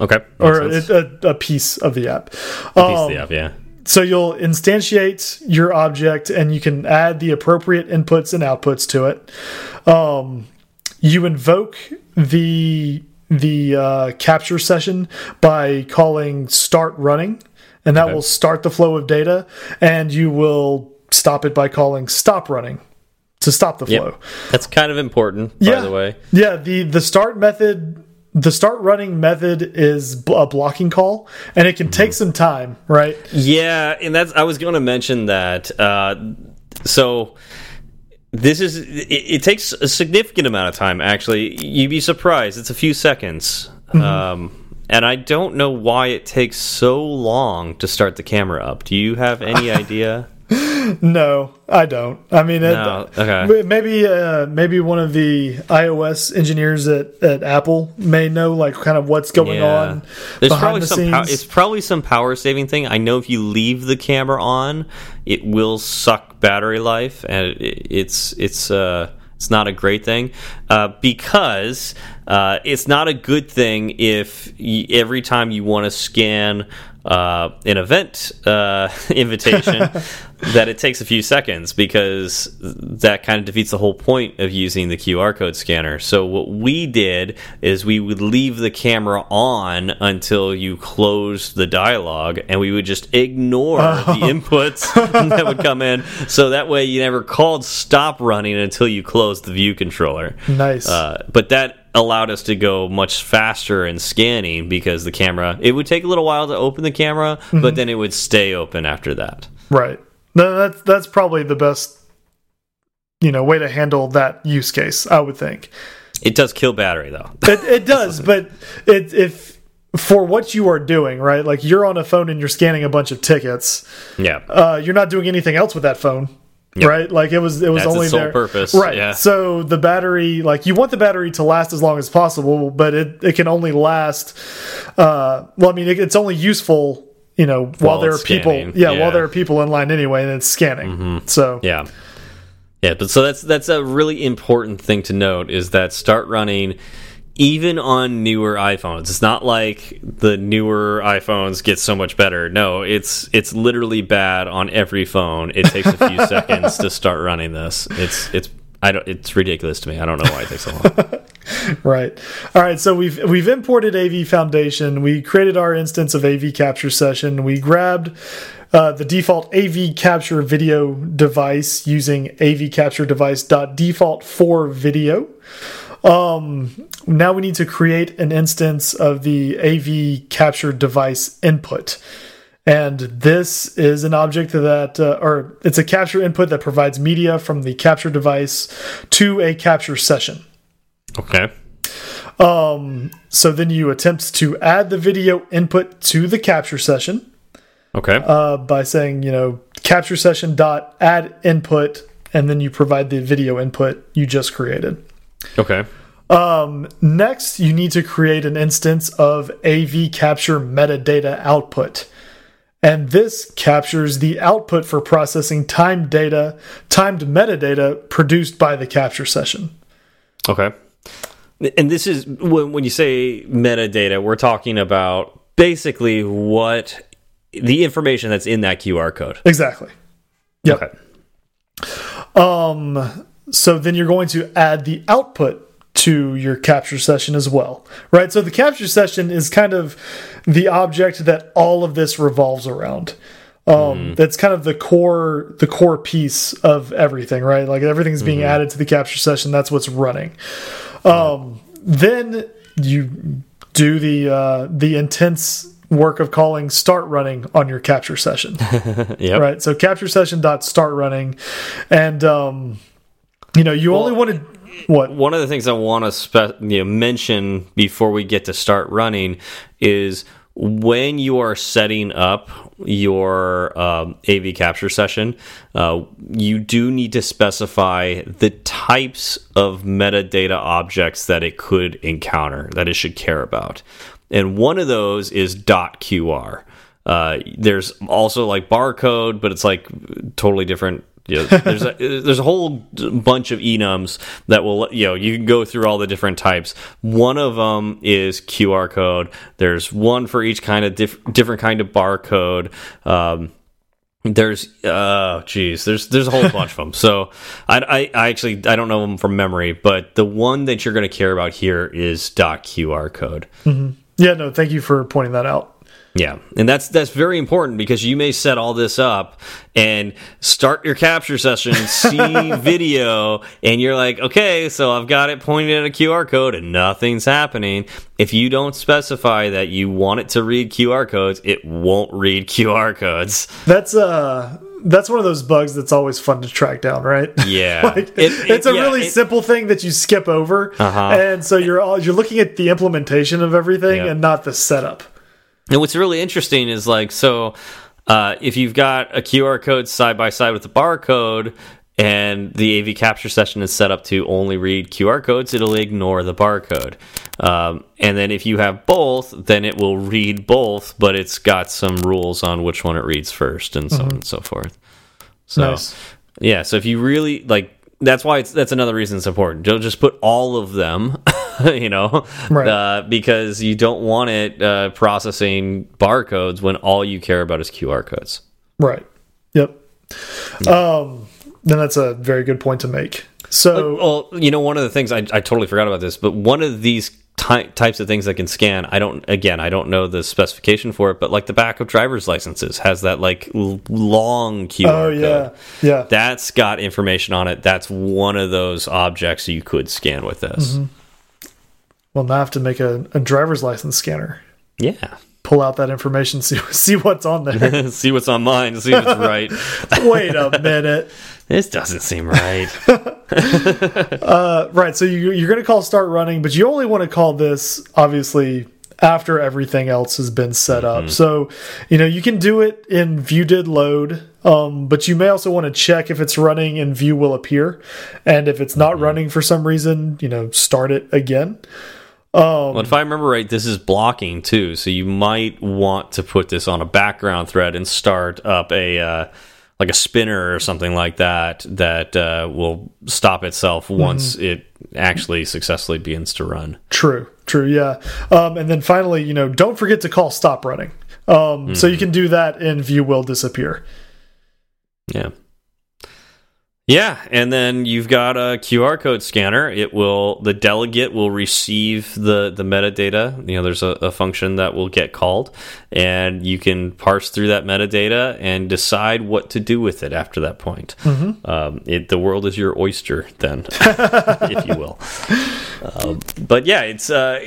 Okay. or Makes sense. a, a, piece of the app. A piece of Um, the app, yeah. so you'll instantiate your object and you can add the appropriate inputs and outputs to it. Um, you invoke the the uh, capture session by calling start running, and that Okay. will start the flow of data. And you will stop it by calling stop running to stop the flow. Yep. That's kind of important, by Yeah. the way. Yeah, the the start method, the start running method is a blocking call, and it can Mm-hmm. take some time, right? Yeah, and that's I was going to mention that. Uh, so this is it, it takes a significant amount of time. Actually, you'd be surprised. It's a few seconds. Um, and I don't know why it takes so long to start the camera up. Do you have any idea? No, I don't. I mean, it, No, okay. maybe uh, maybe one of the iOS engineers at, at Apple may know like kind of what's going on There's probably the some. It's probably some power saving thing. I know if you leave the camera on, it will suck battery life, and it, it's it's uh it's not a great thing uh, because uh, it's not a good thing if y every time you want to scan uh, an event uh, invitation that it takes a few seconds because that kind of defeats the whole point of using the QR code scanner. So what we did is we would leave the camera on until you closed the dialogue and we would just ignore the inputs that would come in so that way you never called stop running until you closed the view controller. nice. Uh, but that allowed us to go much faster in scanning because the camera it would take a little while to open the camera but then it would stay open after that right. No, that's that's probably the best you know way to handle that use case. I would think. it does kill battery though It, it does, but it, if for what you are doing, right? Like you're on a phone and you're scanning a bunch of tickets. yeah Uh, you're not doing anything else with that phone, Yep. right? Like it was it was That's only there, purpose, right? yeah. So the battery, like you want the battery to last as long as possible, but it it can only last. Uh, well, I mean, it, it's only useful. You know, while, While there are people, yeah, yeah. While there are people in line anyway, and it's scanning. So, Yeah. Yeah, but so that's that's a really important thing to note is that start running even on newer iPhones. It's not like the newer iPhones get so much better. No, it's it's literally bad on every phone. It takes a few seconds to start running this. It's it's I don't it's ridiculous to me. I don't know why it takes so long. Right. All right. So we've we've imported AV Foundation. We created our instance of AV Capture Session. We grabbed uh, the default AV Capture video device using AV Capture Device default for video. Um, now we need to create an instance of the AV Capture Device input. And this is an object that, uh, or it's a capture input that provides media from the capture device to a capture session. Okay. Um, so then you attempt to add the video input to the capture session Okay. uh, by saying, you know, capture session dot add input, and then you provide the video input you just created. Okay. Um, next, you need to create an instance of AV capture metadata output. And this captures the output for processing timed data, timed metadata produced by the capture session. Okay. And this is when, when you say metadata, we're talking about basically what the information that's in that QR code. Exactly. Yep. Okay. Um, so then you're going to add the output to your capture session as well, right? So the capture session is kind of the object that all of this revolves around. Um, That's kind of the core, the core piece of everything, right? Like everything's being added to the capture session. That's what's running. Um, then you do the uh, the intense work of calling start running on your capture session. Yep. Right. So capture session dot start running, and um, you know you only want to what One of the things I want to spe you know, mention before we get to start running is when you are setting up your um, AV capture session, uh, you do need to specify the types of metadata objects that it could encounter, that it should care about. And one of those is .qr. Uh, there's also like barcode, but it's like totally different. You know, there's a there's a whole bunch of enums that will you know you can go through all the different types. One of them is QR code. There's one for each kind of diff different kind of barcode. Um, there's uh geez there's there's a whole bunch of them so I, I i actually i don't know them from memory but the one that you're going to care about here is dot qr code yeah no thank you for pointing that out yeah, and that's that's very important because you may set all this up and start your capture session, see video, and you're like, okay, so I've got it pointed at a QR code and nothing's happening. If you don't specify that you want it to read QR codes, it won't read QR codes. That's uh that's one of those bugs that's always fun to track down, right? Yeah, like, It- it- it's a yeah, really it- simple thing that you skip over, Uh-huh. and so you're all you're looking at the implementation of everything Yeah. and not the setup. And what's really interesting is like, so uh, if you've got a QR code side by side with the barcode, and the AV capture session is set up to only read QR codes, it'll ignore the barcode. Um, and then if you have both, then it will read both, but it's got some rules on which one it reads first, and so on and so forth. So, Nice. yeah. So if you really like, that's why it's that's another reason it's important. Don't just put all of them, you know, Right. uh, because you don't want it uh, processing barcodes when all you care about is QR codes. Right. Yep. Um, then that's a very good point to make. So Well, you know, one of the things I, I totally forgot about this, but one of these ty types of things that can scan, I don't, again, I don't know the specification for it, but like the back of driver's licenses has that like long QR oh code. yeah, yeah. That's got information on it. That's one of those objects you could scan with this. Mm-hmm. Well, now I have to make a, a driver's license scanner. Yeah. Pull out that information, see see what's on there. see what's on mine, see if it's right. Wait a minute. This doesn't seem right. Uh, right. So you, you're going to call start running, but you only want to call this obviously after everything else has been set up. So, you know, you can do it in view did load, um, but you may also want to check if it's running and view will appear. And if it's not running for some reason, you know, start it again. Well, if I remember right, this is blocking too, so you might want to put this on a background thread and start up a uh, like a spinner or something like that that uh, will stop itself once it actually successfully begins to run. True, true, yeah. Um, and then finally, you know, don't forget to call stop running. Um, So you can do that in view will disappear. Yeah. Yeah, and then you've got a QR code scanner. It will the delegate will receive the the metadata. You know, there's a, a function that will get called, and you can parse through that metadata and decide what to do with it after that point. Um, it, the world is your oyster, then, if you will. Um, but yeah, it's. Uh,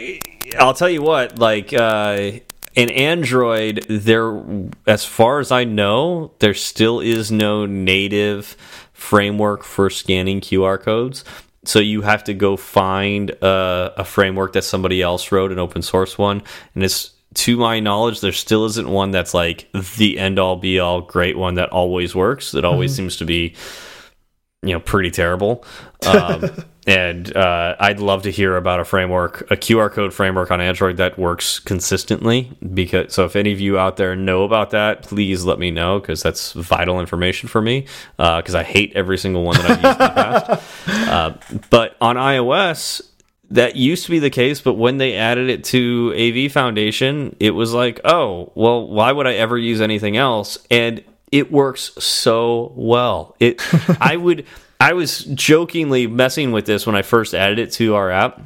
I'll tell you what, like. Uh, in Android, there, as far as I know, there still is no native framework for scanning QR codes. So you have to go find a, a framework that somebody else wrote, an open source one, and it's to my knowledge, there still isn't one that's like the end all be all great one that always works. That always seems to be you know pretty terrible. Um, and uh, I'd love to hear about a framework, a QR code framework on Android that works consistently. Because so, if any of you out there know about that, please let me know because that's vital information for me. Because uh, I hate every single one that I've used in the past. Uh, but on iOS, that used to be the case, but when they added it to AV Foundation, it was like, oh, well, why would I ever use anything else? And it works so well. It, I would, I was jokingly messing with this when I first added it to our app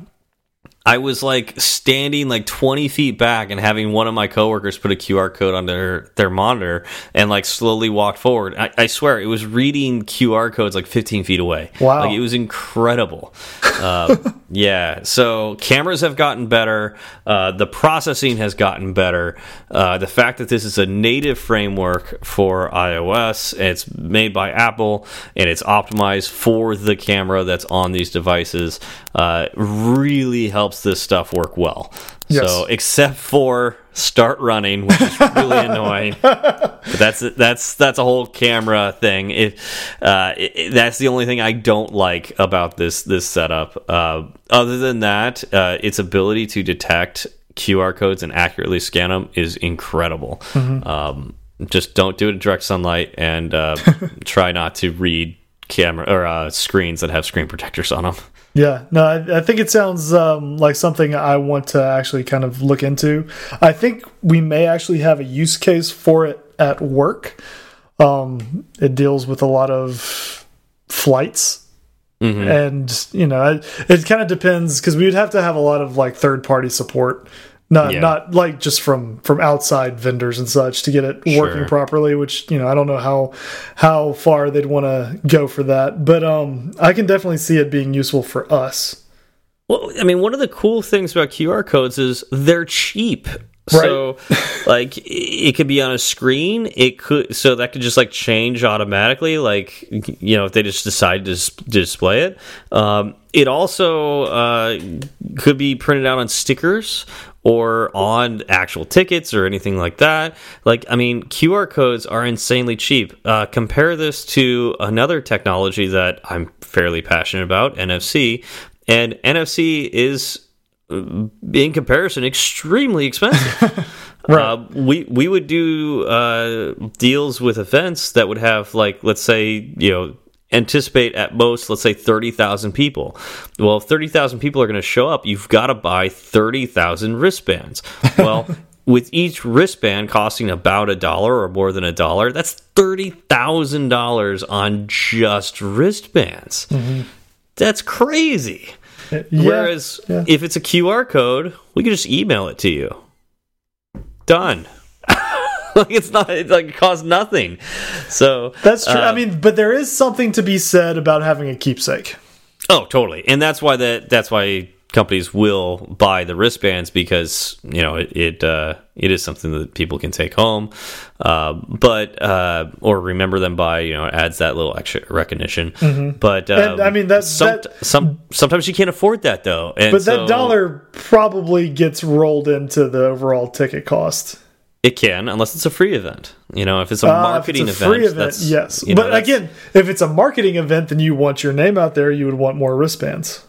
I was like standing like 20 feet back and having one of my coworkers put a QR code on their, their monitor and like slowly walk forward. I, I swear it was reading QR codes like 15 feet away. Wow. Like it was incredible. uh, yeah. So cameras have gotten better. Uh, the processing has gotten better. Uh, the fact that this is a native framework for iOS, it's made by Apple and it's optimized for the camera that's on these devices, uh, really helps this stuff work well. Yes. So, except for start running, which is really annoying. But that's that's that's a whole camera thing. It, uh, it, that's the only thing I don't like about this this setup. Uh, other than that, uh, its ability to detect QR codes and accurately scan them is incredible. Mm -hmm. um, just don't do it in direct sunlight and uh, try not to read camera or uh, screens that have screen protectors on them. Yeah, no, I, I think it sounds um, like something I want to actually kind of look into. I think we may actually have a use case for it at work. Um, it deals with a lot of flights. Mm -hmm. And you know, it, it kind of depends because we would have to have a lot of like third party support not yeah. not like just from from outside vendors and such to get it sure. working properly which you know i don't know how how far they'd want to go for that but um i can definitely see it being useful for us well i mean one of the cool things about qr codes is they're cheap Right. So, like, it could be on a screen. It could, so that could just like change automatically. Like, you know, if they just decide to, display it. Um, it also uh, could be printed out on stickers or on actual tickets or anything like that. Like, I mean, QR codes are insanely cheap. Uh, compare this to another technology that I'm fairly passionate about, NFC. And NFC is, uh, in comparison, extremely expensive. right. Uh, we we would do uh, deals with events that would have like let's say you know anticipate at most, let's say 30,000 people. Well, if 30,000 people are going to show up, you've got to buy 30,000 wristbands. Well, with each wristband costing about a dollar or more than a dollar, that's $30,000 on just wristbands. Mm -hmm. That's crazy. Uh, yeah, Whereas yeah. if it's a QR code, we can just email it to you. Done. Like it's not it's like it costs nothing. So that's true. Uh, I mean, but there is something to be said about having a keepsake. Oh, totally. And that's why that that's why companies will buy the wristbands because you know it it, uh, it is something that people can take home, uh, but uh, or remember them by you know adds that little extra recognition. Mm -hmm. But um, I mean that's some, that, some sometimes you can't afford that though. And but so, that dollar probably gets rolled into the overall ticket cost. It can, unless it's a free event. You know, if it's a marketing uh, it's a event, event yes. You know, but again, if it's a marketing event, then you want your name out there. You would want more wristbands.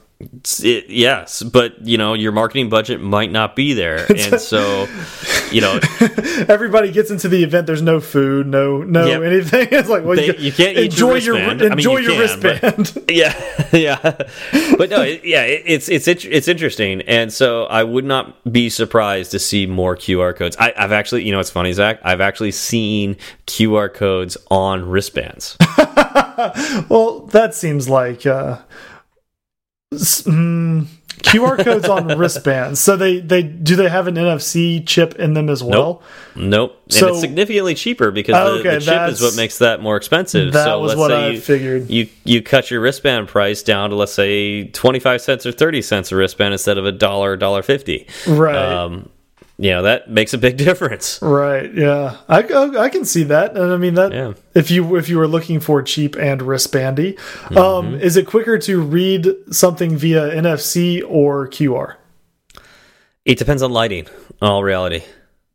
It, yes, but you know your marketing budget might not be there, and so you know everybody gets into the event. There's no food, no no yep. anything. It's like well, they, you, you, can't enjoy your, your enjoy I mean, you your can, wristband. But, yeah, yeah, but no, it, yeah, it, it's it's it's interesting, and so I would not be surprised to see more QR codes. I, have actually, you know, it's funny, Zach. I've actually seen QR codes on wristbands. well, that seems like. Uh, Mm, QR codes on wristbands. So they they do they have an NFC chip in them as well? Nope. Nope. So, and it's significantly cheaper because the, okay, the chip is what makes that more expensive. That so was let's what say I you, figured. You you cut your wristband price down to let's say twenty five cents or thirty cents a wristband instead of a dollar dollar fifty. Right. Um, you know that makes a big difference right yeah i, I can see that and i mean that yeah. if you if you were looking for cheap and wristbandy mm -hmm. um is it quicker to read something via nfc or qr it depends on lighting all reality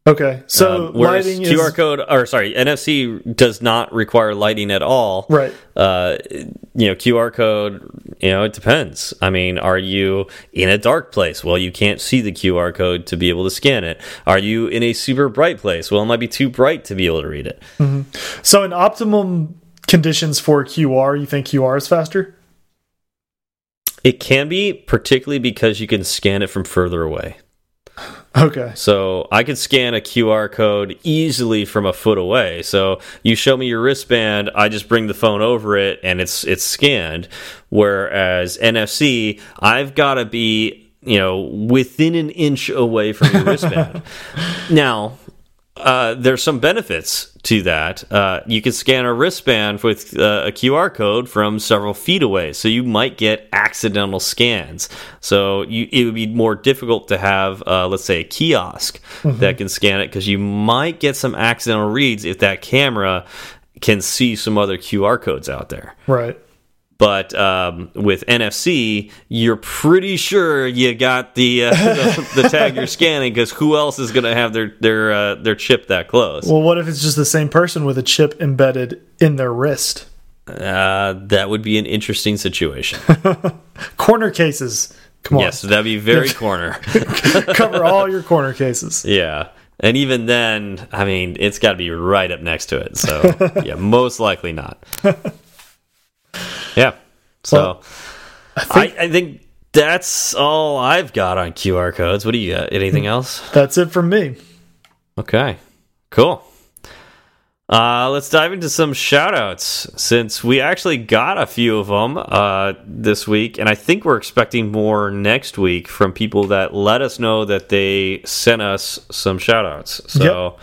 Okay, so Um, whereas QR is code, or sorry, NFC does not require lighting at all. right. Uh, you know, QR code. You know, it depends. I mean, are you in a dark place? Well, you can't see the QR code to be able to scan it. Are you in a super bright place? Well, it might be too bright to be able to read it. So in optimum conditions for QR, you think QR is faster? It can be, particularly because you can scan it from further away. Okay. So I could scan a QR code easily from a foot away. So you show me your wristband, I just bring the phone over it and it's it's scanned. Whereas NFC, I've got to be you know within an inch away from your wristband. Now, uh, there's some benefits to that. Uh, you can scan a wristband with uh, a QR code from several feet away, so you might get accidental scans. So you, it would be more difficult to have, uh, let's say, a kiosk that can scan it because you might get some accidental reads if that camera can see some other QR codes out there. Right. But um, with NFC, you're pretty sure you got the uh, the, the tag you're scanning because who else is going to have their their uh, their chip that close? Well, what if it's just the same person with a chip embedded in their wrist? Uh, that would be an interesting situation. Corner cases. Come on. yes, that'd be very corner. Cover all your corner cases. yeah, and even then, I mean, it's got to be right up next to it. So yeah, most likely not. Yeah. So Well, I, I think that's all I've got on QR codes. What do you got? Anything else? That's it from me. Okay, cool. Uh, let's dive into some shout outs since we actually got a few of them uh, this week, and I think we're expecting more next week from people that let us know that they sent us some shout outs. So,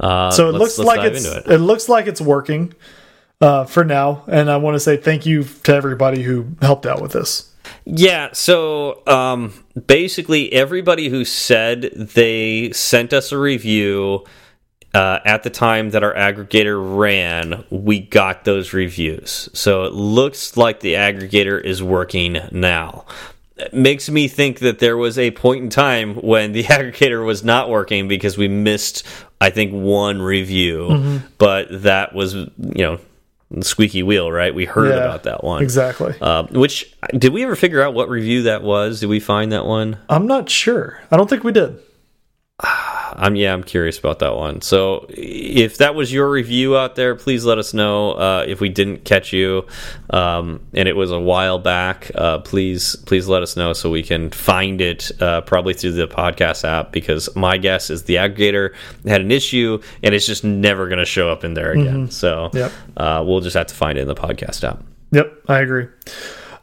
uh, So it looks like it's it. it. looks like it's working uh, for now, and I want to say thank you to everybody who helped out with this. Yeah, so um, basically, everybody who said they sent us a review uh, at the time that our aggregator ran, we got those reviews. So it looks like the aggregator is working now. It makes me think that there was a point in time when the aggregator was not working because we missed, I think, one review, but that was, you know, squeaky wheel, right? We heard Yeah, about that one. Exactly. Um, which did we ever figure out what review that was? Did we find that one? I'm not sure. I don't think we did. I'm yeah, I'm curious about that one. So if that was your review out there, please let us know. Uh, if we didn't catch you, um, and it was a while back, uh, please please let us know so we can find it uh, probably through the podcast app. Because my guess is the aggregator had an issue and it's just never going to show up in there again. So Yep. uh, we'll just have to find it in the podcast app. Yep, I agree.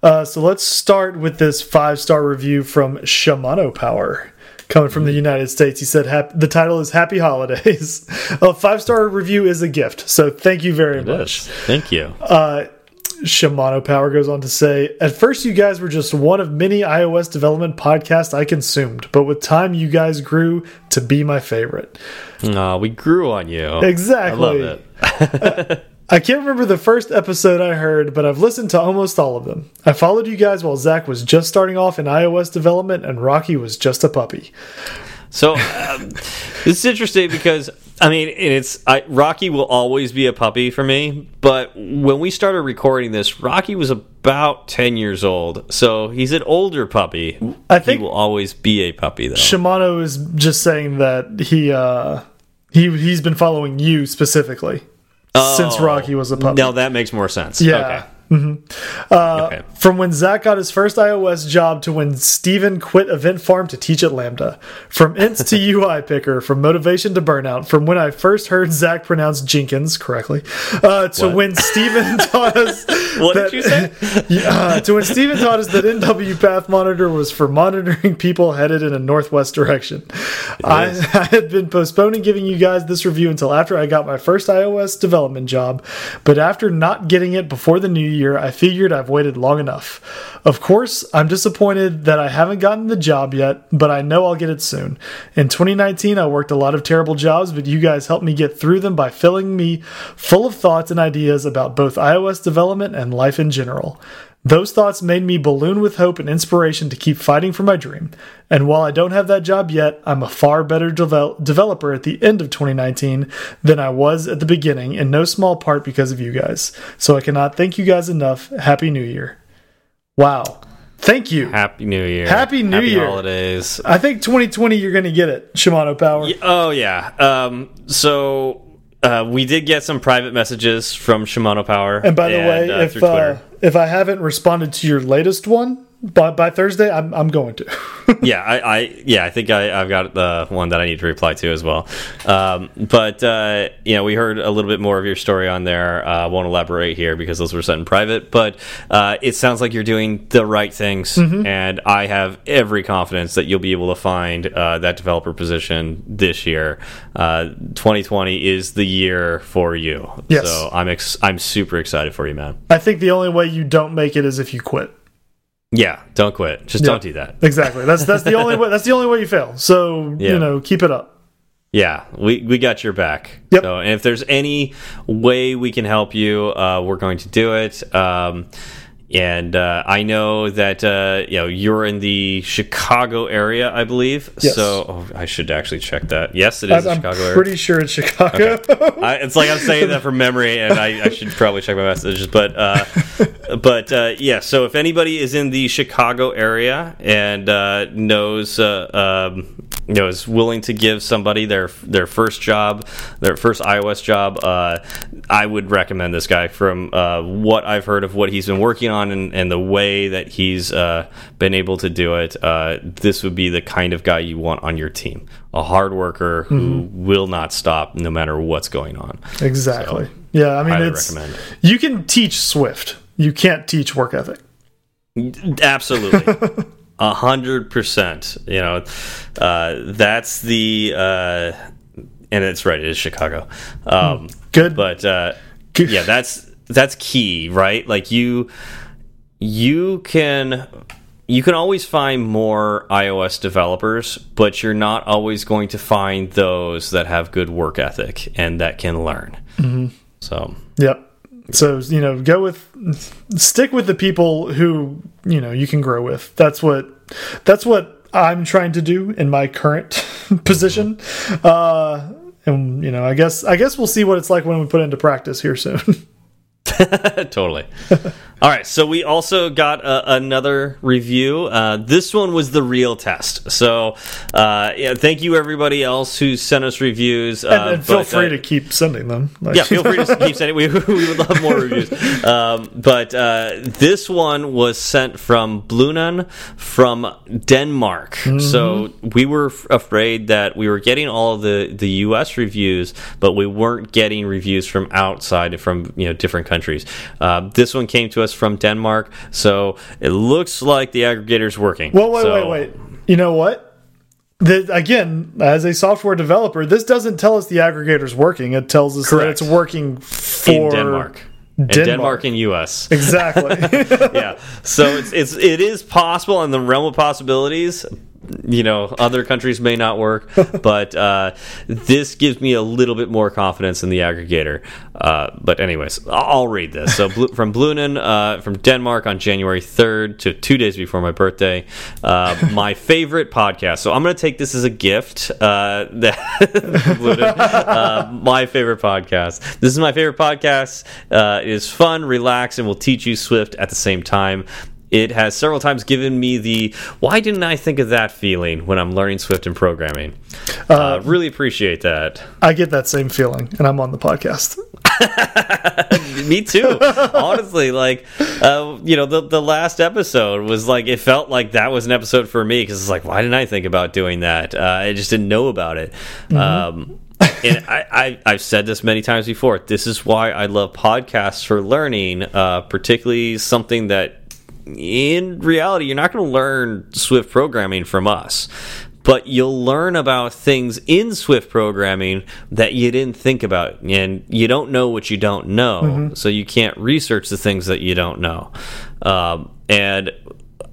Uh, so let's start with this five star review from Shimano Power. Coming from the United States, he said the title is Happy Holidays. A five star review is a gift, so thank you very much. Yes. Thank you. Uh, Shimano Power goes on to say, At first, you guys were just one of many iOS development podcasts I consumed, but with time, you guys grew to be my favorite. Aw, we grew on you. Exactly. I love it. I can't remember the first episode I heard, but I've listened to almost all of them. I followed you guys while Zach was just starting off in iOS development and Rocky was just a puppy. So um, this is interesting because I mean, it's I, Rocky will always be a puppy for me. But when we started recording this, Rocky was about ten years old, so he's an older puppy. I think- he will always be a puppy, though. Shimano is just saying that he uh he he's been following you specifically since Oh. Rocky was a puppy. Now that makes more sense. Yeah. Okay. Uh, okay. From when Zach got his first iOS job to when Steven quit Event Farm to teach at Lambda. From ints to UI picker, from motivation to burnout. From when I first heard Zach pronounce Jenkins correctly, uh, to What? when Steven taught us. What that- did you say? Yeah, to when Steven taught us that NW Path Monitor was for monitoring people headed in a northwest direction. I. I had been postponing giving you guys this review until after I got my first iOS development job, but after not getting it before the new year, I figured I've waited long enough. Of course, I'm disappointed that I haven't gotten the job yet, but I know I'll get it soon. In 2019, I worked a lot of terrible jobs, but you guys helped me get through them by filling me full of thoughts and ideas about both iOS development and life in general. Those thoughts made me balloon with hope and inspiration to keep fighting for my dream. And while I don't have that job yet, I'm a far better devel developer at the end of 2019 than I was at the beginning, in no small part because of you guys. So I cannot thank you guys enough. Happy New Year. Wow. Thank you. Happy New Year. Happy New Happy Year. holidays. I think 2020 you're going to get it, Shimano Power. Oh yeah. Um, so uh, we did get some private messages from Shimano Power. And by the way, uh, if uh, if I haven't responded to your latest one by by Thursday, I'm I'm going to. yeah, I, I yeah, I think I, I've got the one that I need to reply to as well. Um, but uh, you know, we heard a little bit more of your story on there. I uh, won't elaborate here because those were sent in private. But uh, it sounds like you're doing the right things, Mm-hmm. and I have every confidence that you'll be able to find uh, that developer position this year. Uh, 2020 is the year for you. Yes. So I'm ex I'm super excited for you, man. I think the only way you don't make it is if you quit. Yeah, don't quit. Just Yeah. don't do that. Exactly. That's that's the only way. That's the only way you fail. So Yeah. you know, keep it up. Yeah, we, we got your back. Yep. So, and if there's any way we can help you, uh, we're going to do it. Um, and uh, I know that uh, you know you're in the Chicago area, I believe. Yes. So oh, I should actually check that. Yes, it is I'm, Chicago area. pretty sure it's Chicago. I, it's like I'm saying that from memory, and I, I should probably check my messages. But uh, but uh, yeah, so if anybody is in the Chicago area and uh, knows uh, um, you know is willing to give somebody their their first job, their first iOS job, uh, I would recommend this guy. From uh, what I've heard of what he's been working on and, and the way that he's uh, been able to do it, uh, this would be the kind of guy you want on your team. A hard worker who will not stop no matter what's going on. exactly. yeah. I mean, it's recommend. you can teach Swift. You can't teach work ethic. Absolutely. A hundred percent. You know, uh, that's the uh, and it's right. It is Chicago. Um, Good. but uh, Good. yeah, that's that's key, right? Like you, you can you can always find more iOS developers, but you're not always going to find those that have good work ethic and that can learn. So Yep. So you know, go with stick with the people who you know you can grow with. That's what that's what I'm trying to do in my current position. Uh, and you know, I guess I guess we'll see what it's like when we put it into practice here soon. totally. All right, so we also got uh, another review. Uh, this one was the real test. So, uh, yeah, thank you everybody else who sent us reviews. and, uh, and feel but, free uh, to keep sending them. Like, yeah, feel free to keep sending. We, we would love more reviews. Um, but uh, this one was sent from Blunan from Denmark. So we were afraid that we were getting all the the U.S. reviews, but we weren't getting reviews from outside from you know different countries. Uh, this one came to us from Denmark, so it looks like the aggregator's working. Well, wait, So- wait, wait. You know what? The, again, as a software developer, this doesn't tell us the aggregator's working. It tells us that it's working for in Denmark. In Denmark. Denmark and U.S. Exactly. yeah. So it's it's it is possible in the realm of possibilities. You know, other countries may not work, but uh, this gives me a little bit more confidence in the aggregator. Uh, but anyways, I'll, read this. So from Blunen, uh, from Denmark on January third to two days before my birthday. Uh, my favorite podcast. So I'm going to take this as a gift. Uh, that Blunen, uh, my favorite podcast. This is my favorite podcast. Uh, it is fun, relax and will teach you Swift at the same time. It has several times given me the why didn't I think of that feeling when I'm learning Swift and programming. Uh, really appreciate that. I get that same feeling, and I'm on the podcast. me too. Honestly, like uh, you know, the the last episode was like it felt like that was an episode for me because it's like why didn't I think about doing that? Uh, I just didn't know about it. Um, and I, I I've said this many times before. This is why I love podcasts for learning, uh, particularly something that in reality you're not going to learn Swift programming from us. But you'll learn about things in Swift programming that you didn't think about, and you don't know what you don't know, so you can't research the things that you don't know. Um, and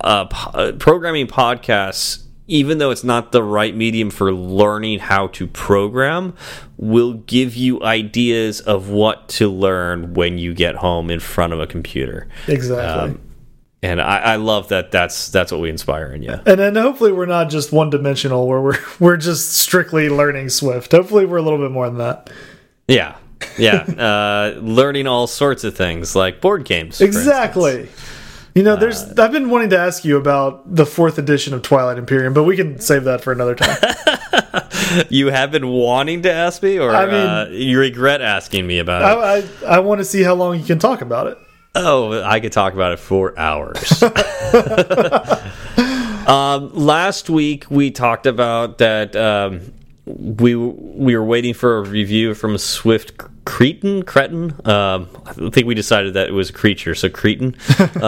uh, po- programming podcasts, even though it's not the right medium for learning how to program, will give you ideas of what to learn when you get home in front of a computer. Exactly. Um, and I, I love that. That's that's what we inspire in you. And then hopefully we're not just one dimensional where we're we're just strictly learning Swift. Hopefully we're a little bit more than that. Yeah, yeah, uh, learning all sorts of things like board games. Exactly. You know, there's. Uh, I've been wanting to ask you about the fourth edition of Twilight Imperium, but we can save that for another time. you have been wanting to ask me, or I mean, uh, you regret asking me about it? I, I, I want to see how long you can talk about it. Oh, I could talk about it for hours. um, last week we talked about that. Um, we we were waiting for a review from Swift Cretan Cretin. Um, I think we decided that it was a creature, so Cretan.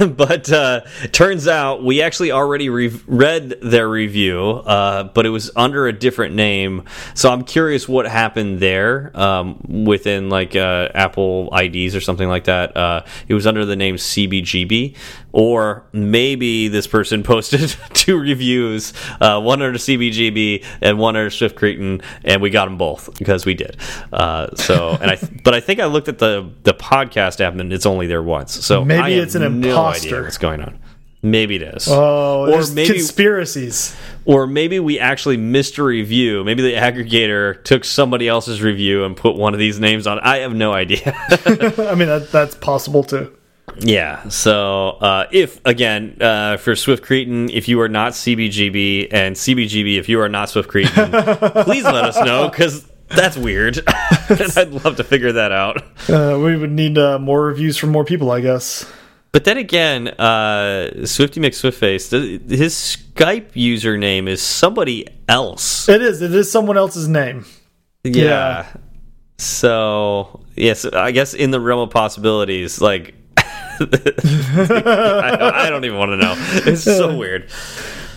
but uh, turns out we actually already read their review, uh, but it was under a different name. So I'm curious what happened there um, within like uh, Apple IDs or something like that. Uh, it was under the name CBGB, or maybe this person posted two reviews, uh, one under CBGB and one under Swift Cretan, and we got them both because we did. Uh, so, and I, but I think I looked at the the podcast app and it's only there once. So maybe it's an imposter. No what's going on. Maybe it is. Oh, or maybe conspiracies. Or maybe we actually missed a review. Maybe the aggregator took somebody else's review and put one of these names on. I have no idea. I mean, that, that's possible too. Yeah. So uh, if again uh, for Swift Cretan, if you are not CBGB and CBGB, if you are not Swift Cretan, please let us know because that's weird. I'd love to figure that out. Uh, we would need uh, more reviews from more people, I guess. But then again, uh, Swifty McSwiftface, his Skype username is somebody else. It is. It is someone else's name. Yeah. yeah. So yes, I guess in the realm of possibilities, like I, don't, I, don't, even want to know. It's so weird.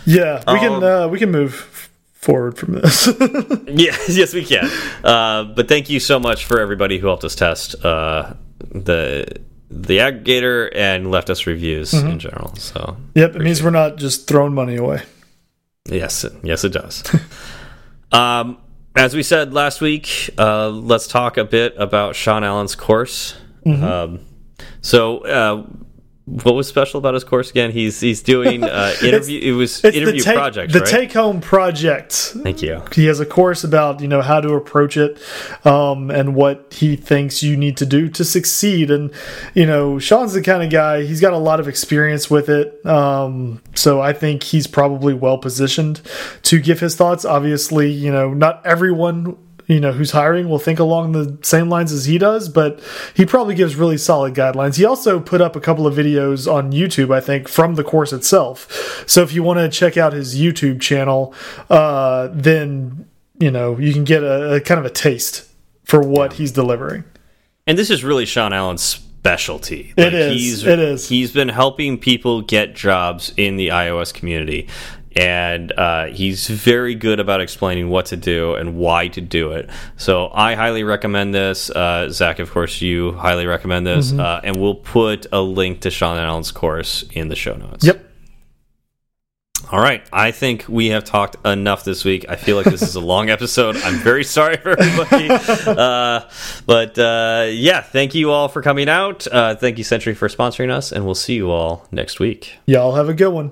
Yeah, we um, can uh, we can move forward from this. yeah, yes, we can. Uh, but thank you so much for everybody who helped us test uh, the the aggregator and left us reviews mm -hmm. in general. So yep, it means we're not just throwing money away. Yes, yes, it does. um, as we said last week, uh, let's talk a bit about Sean Allen's course. Mm -hmm. um, so uh, what was special about his course again? He's he's doing uh, interview. it was interview the project. The right? take home project. Thank you. He has a course about you know how to approach it, um, and what he thinks you need to do to succeed. And you know, Sean's the kind of guy. He's got a lot of experience with it. Um, so I think he's probably well positioned to give his thoughts. Obviously, you know, not everyone you know who's hiring will think along the same lines as he does, but he probably gives really solid guidelines. He also put up a couple of videos on YouTube, I think, from the course itself. So if you want to check out his YouTube channel, uh, then you know you can get a, a kind of a taste for what he's delivering. And this is really Sean Allen's specialty. Like it is. He's, it is. He's been helping people get jobs in the iOS community and uh, he's very good about explaining what to do and why to do it. So I highly recommend this. Uh, Zach, of course, you highly recommend this, mm -hmm. uh, and we'll put a link to Sean Allen's course in the show notes. Yep. All right. I think we have talked enough this week. I feel like this is a long episode. I'm very sorry for everybody. Uh, but uh, yeah, thank you all for coming out. Uh, thank you, Sentry, for sponsoring us, and we'll see you all next week. Y'all have a good one.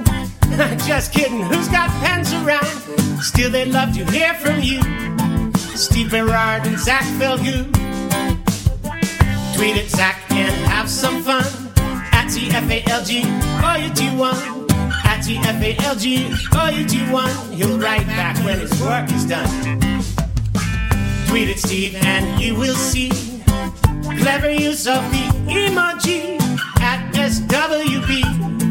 Just kidding, who's got pens around? Still, they'd love to hear from you. Steve Berard and Zach Falgout. Tweet at Zach and have some fun. At TFALG, or you do one. At TFALG, you do one. He'll write back when his work is done. Tweet at Steve and you will see clever use of the emoji at SWB.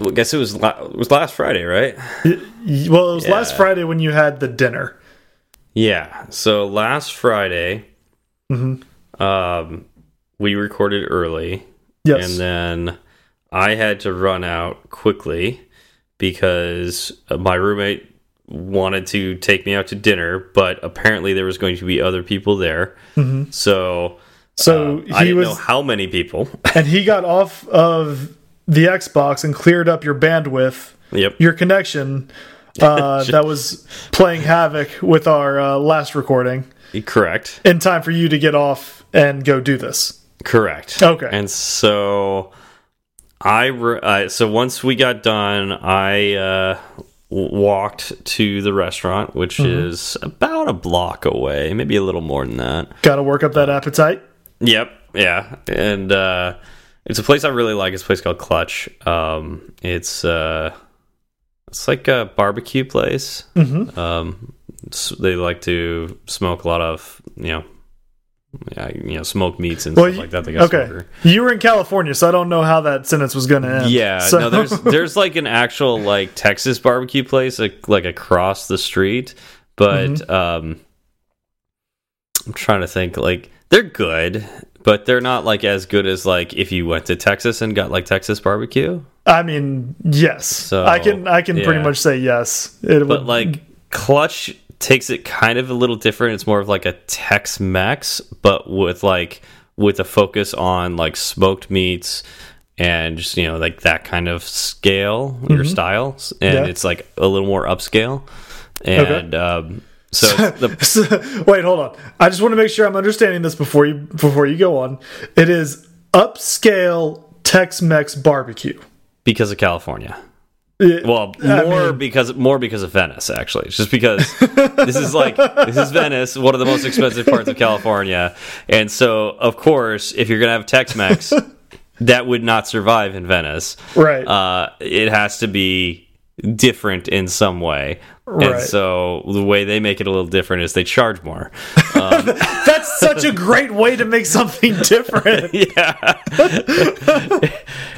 I guess it was la it was last Friday, right? Well, it was last Friday when you had the dinner. Yeah. So last Friday, Mm-hmm. um, we recorded early, Yes. and then I had to run out quickly because my roommate wanted to take me out to dinner, but apparently there was going to be other people there. So, so uh, I didn't was, know how many people. and he got off of the Xbox and cleared up your bandwidth, yep. your connection. Uh, that was playing havoc with our uh, last recording Correct. in time for you to get off and go do this. Correct. Okay. And so I uh, so once we got done, I uh, walked to the restaurant, which Mm-hmm. is about a block away, maybe a little more than that. Got to work up that appetite. Yep. Yeah. And uh, it's a place I really like. It's a place called Clutch. Um, it's uh, it's like a barbecue place. Mhm. Um, s- they like to smoke a lot of you know. Yeah, you know, smoked meats and Well, stuff like that. They got okay. smoker. You were in California, so I don't know how that sentence was going to end. Yeah, So- no, there's there's like an actual like Texas barbecue place like, like across the street, but Mm-hmm. um I'm trying to think like they're good, but they're not like as good as like if you went to Texas and got like Texas barbecue. I mean, yes. So, I can I can pretty much say yes. It But would, like Clutch takes it kind of a little different. It's more of like a Tex-Mex, but with like with a focus on like smoked meats and just you know like that kind of scale your style, and Yeah. it's like a little more upscale. And um, so it's the Wait, hold on. I just want to make sure I'm understanding this before you before you go on. It is upscale Tex-Mex barbecue. because of California. It- Well, I more mean- because more because of Venice, actually. It's just because this is like this is Venice, one of the most expensive parts of California, and so of course, if you're gonna have Tex-Mex, that would not survive in Venice. Right. Uh, it has to be different in some way, and so the way they make it a little different is they charge more. Um, That's such a great way to make something different. yeah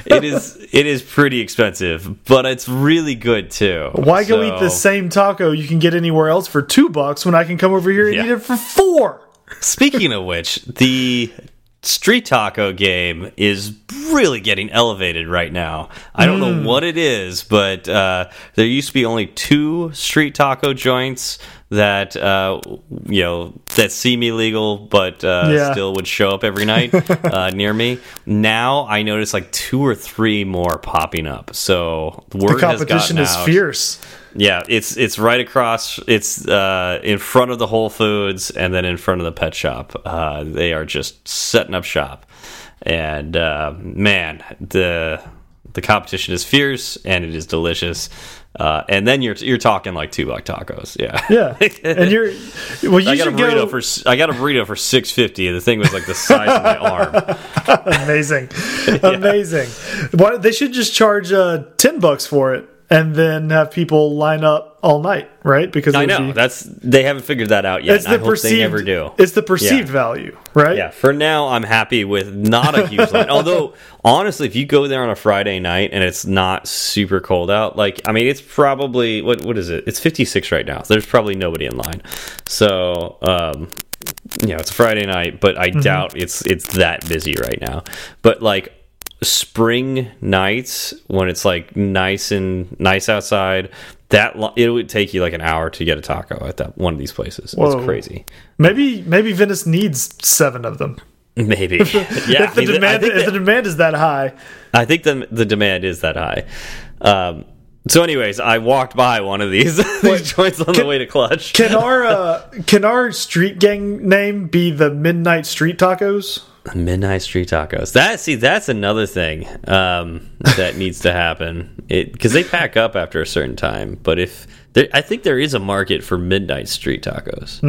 it is it is pretty expensive but it's really good too Why go eat the same taco you can get anywhere else for two bucks when I can come over here and Yeah. eat it for four? Speaking of which, the street taco game is really getting elevated right now. I don't Hmm. know what it is, but uh, there used to be only two street taco joints that uh, you know that seem illegal, but uh, Yeah. still would show up every night uh, near me. Now I notice like two or three more popping up. So the word The has competition gotten is fierce. Yeah, it's it's right across. It's uh, in front of the Whole Foods and then in front of the pet shop. Uh, they are just setting up shop, and uh, man, the the competition is fierce and it is delicious. Uh, and then you're you're talking like two buck tacos. Yeah, Yeah, and you're well. You I got a burrito go. for I got a burrito for six fifty. The thing was like the size of my arm. amazing, amazing. Why they should just charge uh, ten bucks for it, and then have people line up all night, right? Because I know be- that's they haven't figured that out yet. it's the I hope perceived. they never do. It's the perceived Yeah. value, right? Yeah, for now I'm happy with not a huge line. Although honestly, if you go there on a Friday night and it's not super cold out, like I mean, it's probably what what is it? It's 56 right now. So There's probably nobody in line. So, um you know, it's a Friday night, but I doubt it's it's that busy right now. But like spring nights when it's like nice and nice outside, that it would take you like an hour to get a taco at that one of these places. Whoa. It's crazy. Maybe maybe Venice needs seven of them. Maybe. yeah. if the I mean, demand if that- the demand is that high, I think the the demand is that high. Um, so, anyways, I walked by one of these, these joints on the way to Clutch. Can our uh, can our street gang name be the Midnight Street Tacos? Midnight Street Tacos. That see, that's another thing um, that needs to happen. It because they pack up after a certain time. But if there, I think there is a market for Midnight Street Tacos.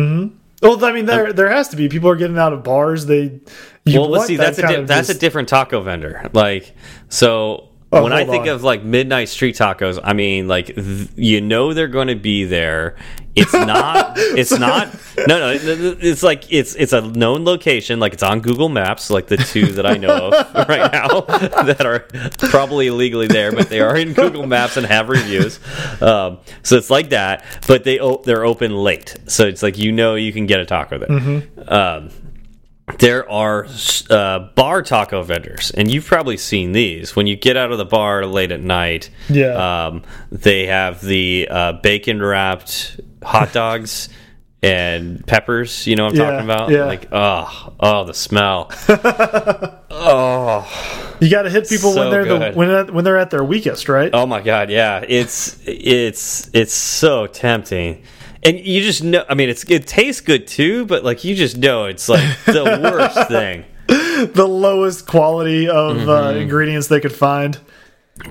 Well, I mean, there there has to be. People are getting out of bars. They you Well, want see, that that's a that's a different taco vendor. Like, so Oh, when I think on. of like midnight street tacos, I mean, like th you know they're going to be there. It's not. it's not. No, no. It's like it's it's a known location. Like it's on Google Maps. Like the two that I know of right now that are probably illegally there, but they are in Google Maps and have reviews. Um, so it's like that. But they o they're open late, so it's like you know you can get a taco there. Mm-hmm. Um, there are uh, bar taco vendors, and you've probably seen these when you get out of the bar late at night. Yeah. um, they have the uh, bacon wrapped hot dogs and peppers. You know what I'm Yeah, talking about? yeah. Like, oh, oh, the smell. oh, You got to hit people So when they're the when at- when they're at their weakest, right? oh my god, yeah. It's it's it's so tempting. And you just know. I mean, it's it tastes good too, but like you just know it's like the worst thing. The lowest quality of Mm-hmm. uh, ingredients they could find.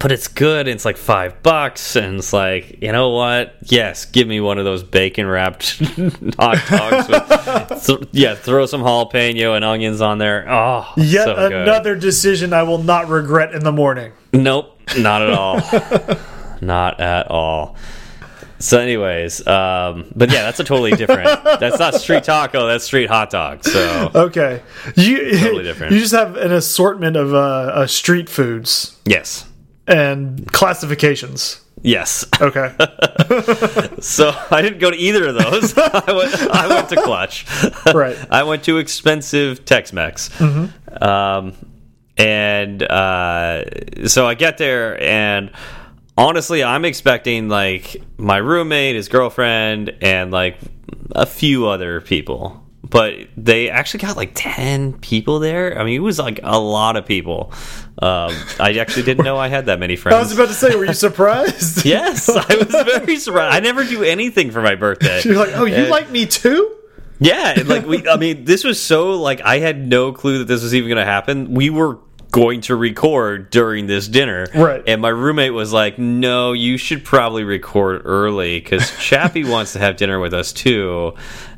but it's good. And it's like five bucks, and it's like you know what? Yes, give me one of those bacon wrapped hot dogs. With, th yeah, throw some jalapeno and onions on there. Oh, Yet so good. another decision I will not regret in the morning. Nope, not at all. not at all. So, anyways, um, but yeah, that's a totally different. That's not street taco. That's street hot dog. So Okay, you Totally different. you just have an assortment of uh, uh, street foods yes, and classifications. yes. Okay, So I didn't go to either of those. I went, I went to Clutch. Right. I went to expensive Tex-Mex. Um, and uh, so I get there, and honestly, I'm expecting like my roommate, his girlfriend, and like a few other people. But they actually got like ten people there. I mean, it was like a lot of people. Um, I actually didn't know I had that many friends. I was about to say, were you surprised? Yes, I was very surprised. I never do anything for my birthday. You're like, oh, you Uh, like me too? Yeah, and, like we. I mean, this was so like I had no clue that this was even going to happen. We were going to record during this dinner, Right. And my roommate was like, "No, you should probably record early because Chappie wants to have dinner with us too."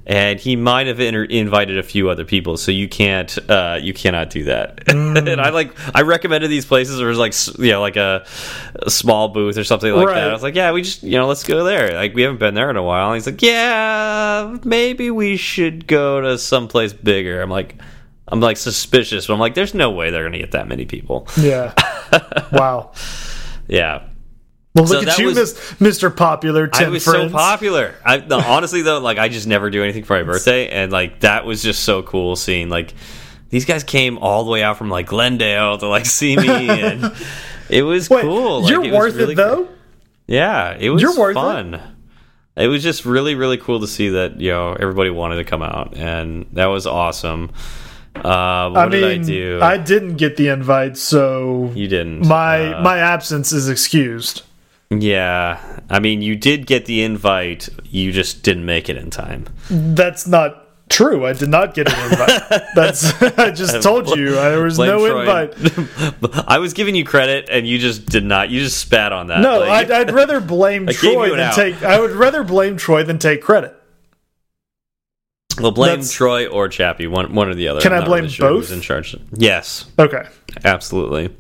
And he might have inter invited a few other people, so you can't, uh, you cannot do that. and I like, I recommended these places was like, you know, like a, a small booth or something like Right. that. I was like, yeah, we just, you know, let's go there. Like, we haven't been there in a while. And he's like, yeah, maybe we should go to someplace bigger. I'm like, I'm like suspicious, but I'm like, there's no way they're gonna get that many people. Yeah. wow. Yeah, Well, So look at you, was- Mr. Popular. I was friends. so popular. I no, honestly though, like I just never do anything for my birthday, and like that was just so cool seeing like these guys came all the way out from like Glendale to like see me, and it was Wait, cool. Like, you're it was worth really it though. Yeah, it was You're worth it. fun. It. was just really, really cool to see that you know everybody wanted to come out, and that was awesome. Uh, what I did I do? I didn't get the invite, so you didn't. my Uh, my absence is excused. yeah, I mean, you did get the invite. You just didn't make it in time. That's not true. I did not get an invite. That's I just told you there was Blame no Troy. invite. I was giving you credit, and you just did not. You just spat on that. No, Like, I'd, I'd rather blame Troy than out. take. I would rather blame Troy than take credit. Well, blame that's- Troy or Chappie, one one or the other. Can I'm I blame really sure who's both? in charge? Yes, Okay. absolutely.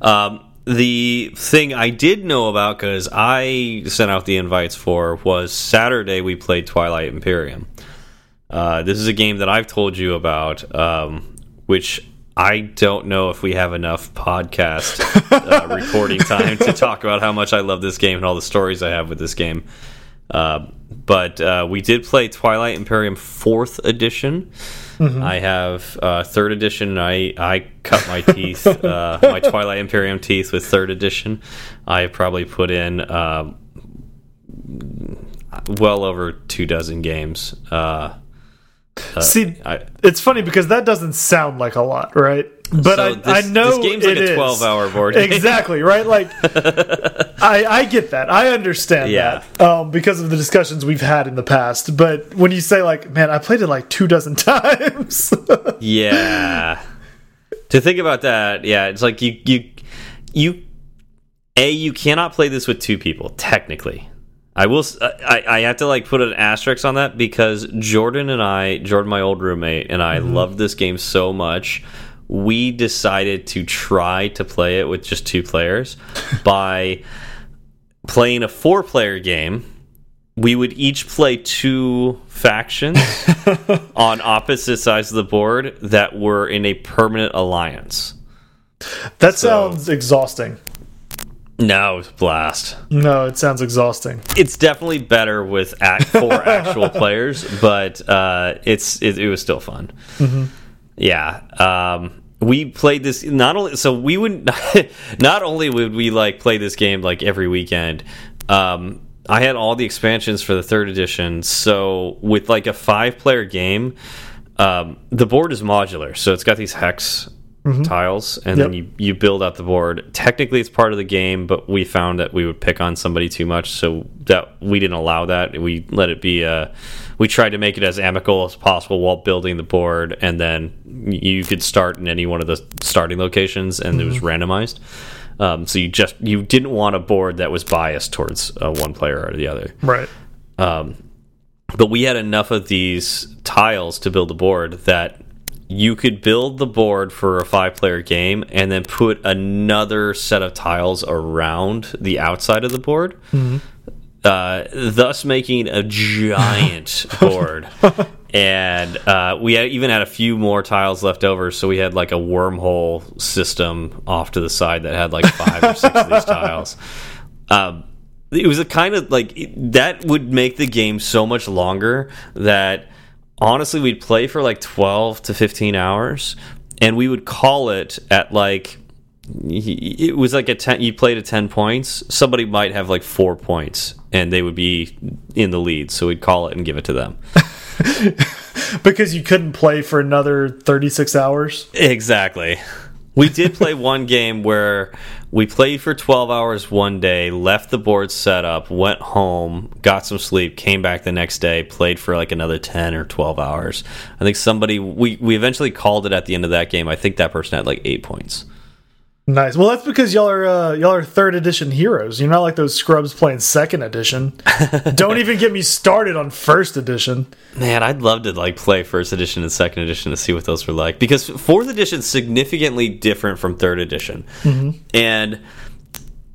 Um, the thing I did know about because I sent out the invites for was Saturday. We played Twilight Imperium. Uh, this is a game that I've told you about, um, which I don't know if we have enough podcast uh, recording time to talk about how much I love this game and all the stories I have with this game. Uh, but uh, we did play Twilight Imperium Fourth Edition. I have uh, Third Edition. I I cut my teeth, uh, my Twilight Imperium teeth with Third Edition. I probably put in uh, well over two dozen games. Uh, See, I, it's funny because that doesn't sound like a lot, right? But So I, this- I know this game's like a is. 12-hour board game. exactly right. Like I, I get that. I understand Yeah. that um, because of the discussions we've had in the past. But when you say like, man, I played it like two dozen times. Yeah. to think about that, yeah, it's like you you you a you cannot play this with two people technically. I will. s- I, I have to like put an asterisk on that because Jordan and I, Jordan, my old roommate, and I loved this game so much. We decided to try to play it with just two players by playing a four-player game. We would each play two factions on opposite sides of the board that were in a permanent alliance. that sounds exhausting. No, it was a blast. No, it sounds exhausting. It's definitely better with act four actual players, but uh, it's it, it was still fun. Yeah, um, we played this not only so we would not only would we like play this game like every weekend. Um, I had all the expansions for the third edition, so with like a five player game, um, the board is modular, so it's got these hex tiles, and then you you build out the board. Technically, it's part of the game, but we found that we would pick on somebody too much, so that we didn't allow that. We let it be. Uh, we tried to make it as amicable as possible while building the board, and then you could start in any one of the starting locations, and it was randomized. Um, so you just you didn't want a board that was biased towards uh, one player or the other Right. but we had enough of these tiles to build a board that you could build the board for a five player game and then put another set of tiles around the outside of the board uh, thus making a giant board. And uh, we had, even had a few more tiles left over so we had like a wormhole system off to the side that had like five or six of these tiles. Um, it was a kind of like it- that would make the game so much longer that honestly we'd play for like 12 to 15 hours and we would call it at like it was like a 10 you played at 10 points somebody might have like 4 points and they would be in the lead so we'd call it and give it to them Because you couldn't play for another 36 hours. Exactly. We did play one game where we played for 12 hours one day, left the board set up, went home, got some sleep, came back the next day, played for like another 10 or 12 hours. I think somebody, we, we eventually called it at the end of that game. I think that person had like eight points. Nice. Well, that's because y'all are uh, y'all are third edition heroes. You're not like those scrubs playing second edition. Don't even get me started on first edition. Man, I'd love to like play first edition and second edition to see what those were like because fourth edition is significantly different from third edition, and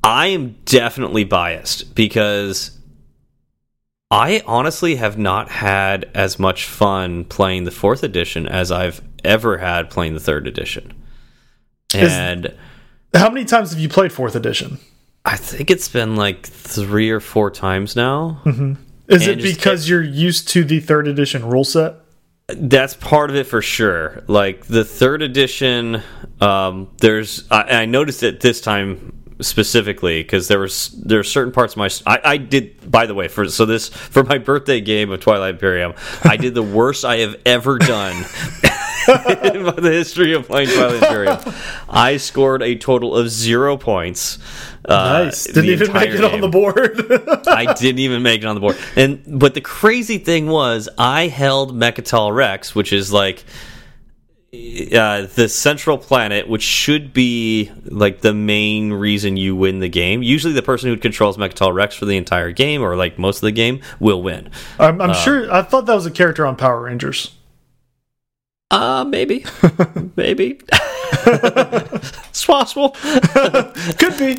I am definitely biased because I honestly have not had as much fun playing the fourth edition as I've ever had playing the third edition, Is- and How many times have you played fourth edition? I think it's been like three or four times now. Is And it because you're used to the third edition rule set? that's part of it for sure like the third edition um there's i, I noticed it this time specifically because there was there are certain parts of my I, I did by the way for so this for my birthday game of twilight imperium i did the worst i have ever done in the history of playing twilight imperium i scored a total of zero points uh, Nice. Didn't even make it on the board. I didn't even make it on the board. And but the crazy thing was, I held Mecatol Rex, which is like uh, the central planet, which should be like the main reason you win the game. Usually, the person who controls Mecatol Rex for the entire game, or like most of the game, will win. I'm, I'm sure. I thought that was a character on Power Rangers. Uh, maybe, maybe. it's possible. Could be.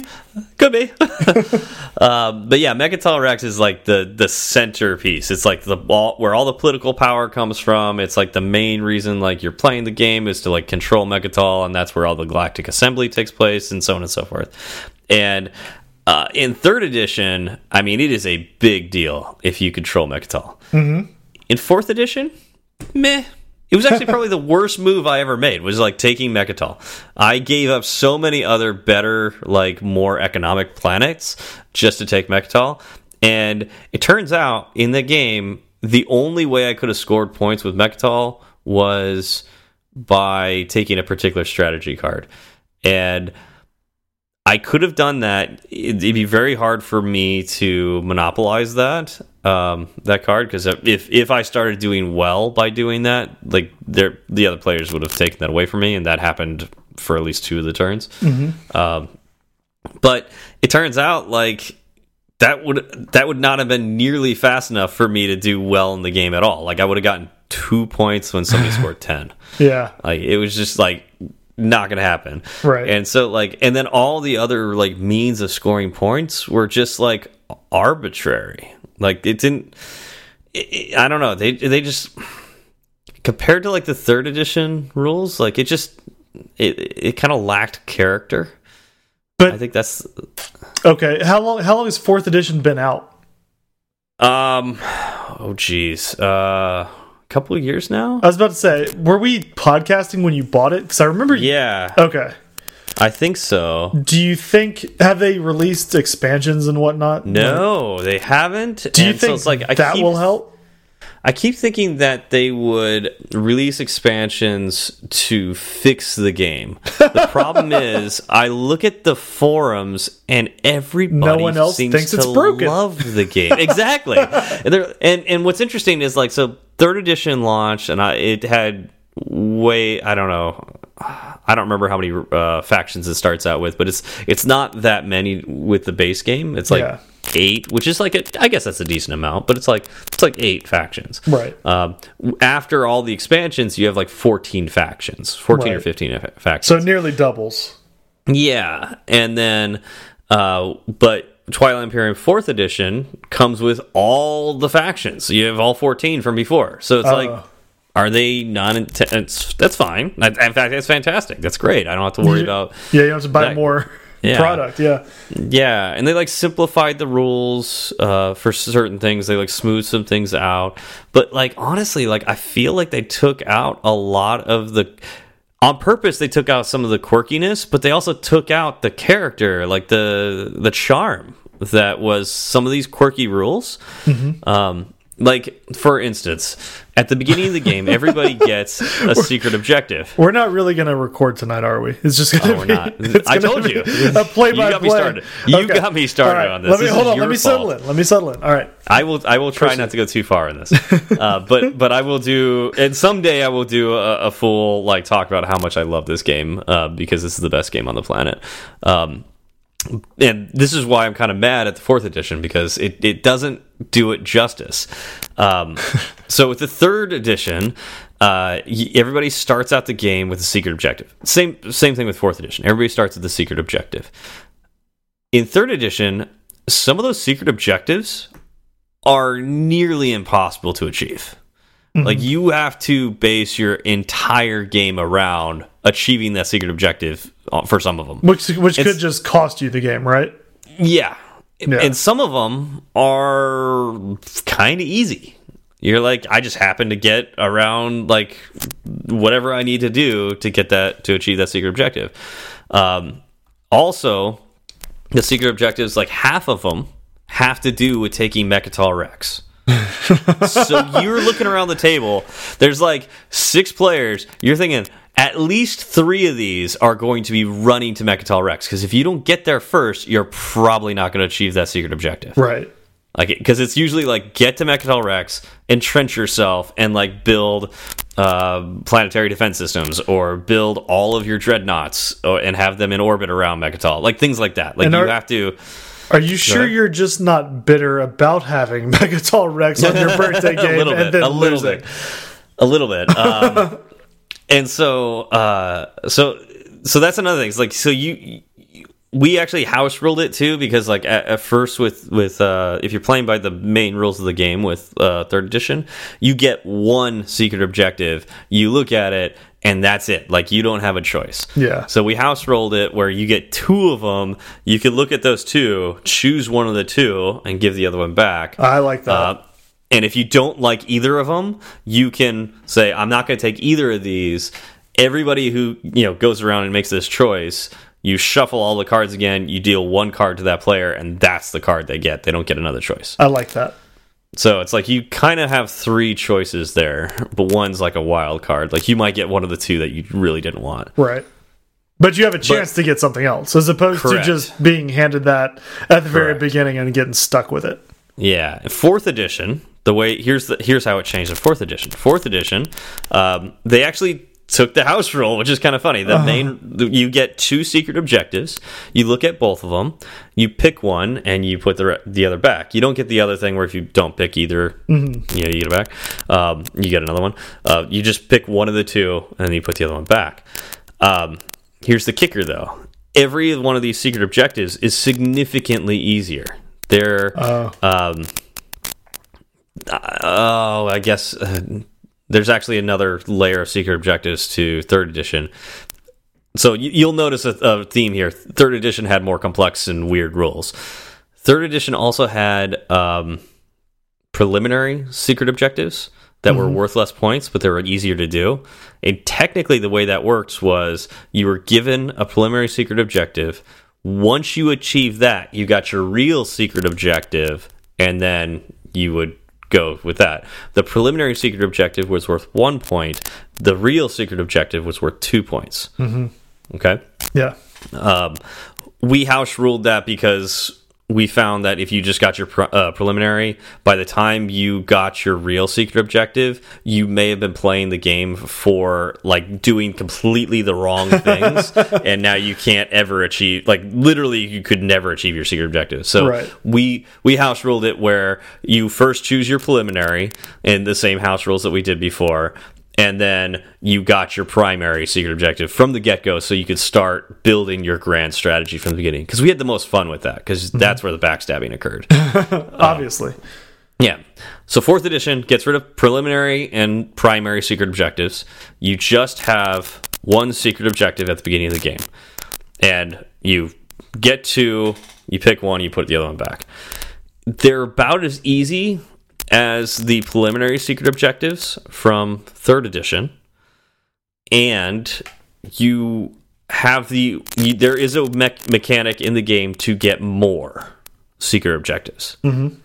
Could be. um, but yeah, Mecatol Rex is like the the centerpiece. It's like the all, where all the political power comes from. It's like the main reason like you're playing the game is to like control Mecatol, and that's where all the Galactic Assembly takes place, and so on and so forth. And uh, in third edition, I mean, it is a big deal if you control Mecatol. In fourth edition, meh. It was actually probably the worst move I ever made. Was like taking Mecatol. I gave up so many other better, like more economic planets just to take Mecatol, and it turns out in the game the only way I could have scored points with Mecatol was by taking a particular strategy card. And I could have done that. It'd be very hard for me to monopolize that um, that card because if if I started doing well by doing that, like there the other players would have taken that away from me, and that happened for at least two of the turns. Mm -hmm. um, but it turns out like that would that would not have been nearly fast enough for me to do well in the game at all. Like I would have gotten two points when somebody scored ten. Yeah, like it was just like not gonna happen. Right. And so like and then all the other like means of scoring points were just like arbitrary. Like it didn't it, it, i don't know. They they just compared to like the third edition rules like it just it it kind of lacked character. But i think that's okay how long how long has fourth edition been out? Um oh geez uh couple of years now. I was about to say, were we podcasting when you bought it? Because I remember. Yeah. Okay. I think so. Do you think have they released expansions and whatnot? No, they haven't. Do you think so like, that keep, will help? I keep thinking that they would release expansions to fix the game. The problem is, I look at the forums and everybody no one else seems thinks to it's broken. love the game. Exactly. and, and and what's interesting is like so third edition launched and I, it had way I don't know I don't remember how many uh, factions it starts out with, but it's it's not that many with the base game. It's like yeah. Eight, which is like a, I guess that's a decent amount, but it's like it's like eight factions. Right. Um, after all the expansions, you have like fourteen factions, fourteen right. or fifteen factions. So nearly doubles. Yeah, and then, uh, but Twilight Imperium Fourth Edition comes with all the factions. You have all fourteen from before, so it's uh. like are they non? That's fine. In fact, that's fantastic. That's great. I don't have to worry about. Yeah, you don't have to buy that. more yeah. product. Yeah, yeah, and they like simplified the rules uh, for certain things. They like smooth some things out. But like honestly, like I feel like they took out a lot of the on purpose they took out some of the quirkiness but they also took out the character like the the charm that was some of these quirky rules mm -hmm. um, like for instance at the beginning of the game everybody gets a secret objective. we're not really going to record tonight are we? It's just going to oh, be not. i told you. a play by you got play. me started. You okay. got me started right. on this. Let me this hold on. Let me settle it. Let me settle in all right. I will i will try not to go too far in this. Uh, but but i will do and someday i will do a, a, full like talk about how much i love this game uh, because this is the best game on the planet. Um, and this is why I'm kind of mad at the fourth edition because it, it doesn't do it justice. Um, so with the third edition, uh, everybody starts out the game with a secret objective. Same same thing with fourth edition. Everybody starts with the secret objective. In third edition, some of those secret objectives are nearly impossible to achieve. Mm -hmm. Like you have to base your entire game around achieving that secret objective uh, for some of them, which which it's, could just cost you the game, right? Yeah. yeah. and some of them are kind of easy. You're like, I just happen to get around like whatever I need to do to get that to achieve that secret objective. Um, also, the secret objectives, like half of them, have to do with taking Mecatol Rex so you're looking around the table. There's like six players. You're thinking at least three of these are going to be running to Mecatol Rex because if you don't get there first, you're probably not going to achieve that secret objective. Right. Like, because it's usually like get to Mecatol Rex, entrench yourself, and like build uh, planetary defense systems, or build all of your dreadnoughts or, and have them in orbit around Mecatol, like things like that. Like and you have to are you sure you're just not bitter about having Mecatol Rex on your birthday game a and then a little losing? bit, a little bit. Um, and so, uh, so, so that's another thing. It's like, so you, we actually house ruled it too because like at, at, first with with uh, if you're playing by the main rules of the game with uh, third edition you get one secret objective you look at it and that's it. Like you don't have a choice. Yeah. So we house rolled it where you get two of them. You can look at those two, choose one of the two, and give the other one back. I like that. Uh, and if you don't like either of them, you can say, "I'm not going to take either of these." Everybody who you know goes around and makes this choice, you shuffle all the cards again. You deal one card to that player, and that's the card they get. They don't get another choice. I like that. So it's like you kind of have three choices there, but one's like a wild card. Like you might get one of the two that you really didn't want. Right. But you have a chance but, to get something else as opposed correct. to just being handed that at the very beginning and getting stuck with it. Yeah. Fourth edition, the way here's the here's how it changed in fourth edition. Fourth edition, um, they actually took the house rule, which is kind of funny. The uh -huh. main you get two secret objectives. You look at both of them. You pick one and you put the the other back. You don't get the other thing where if you don't pick either, mm -hmm. you know, you get it back. Um, you get another one. Uh, you just pick one of the two and you put the other one back. Um, here's the kicker, though. Every one of these secret objectives is significantly easier. They're uh. um, oh, I guess. Uh, there's actually another layer of secret objectives to third edition. So you'll notice a, a, theme here. Third edition had more complex and weird rules. Third edition also had um, preliminary secret objectives that mm -hmm. were mm-hmm. worth less points, but they were easier to do. And technically, the way that works was you were given a preliminary secret objective. Once you achieve that, you got your real secret objective, and then you would go with that. The preliminary secret objective was worth one point. The real secret objective was worth two points. Mm -hmm. Okay. Yeah. Um, we house ruled that because we found that if you just got your uh, preliminary, by the time you got your real secret objective, you may have been playing the game for like doing completely the wrong things, and now you can't ever achieve. Like literally, you could never achieve your secret objective. So right. we we house ruled it where you first choose your preliminary in the same house rules that we did before, and then you got your primary secret objective from the get go, so you could start building your grand strategy from the beginning. Because we had the most fun with that, because mm -hmm. that's where the backstabbing occurred. Obviously. Um, yeah. So fourth edition gets rid of preliminary and primary secret objectives. You just have one secret objective at the beginning of the game, and you get to you pick one, you put the other one back. They're about as easy as the preliminary secret objectives from third edition, and you have the you, there is a me mechanic in the game to get more secret objectives. Mm -hmm.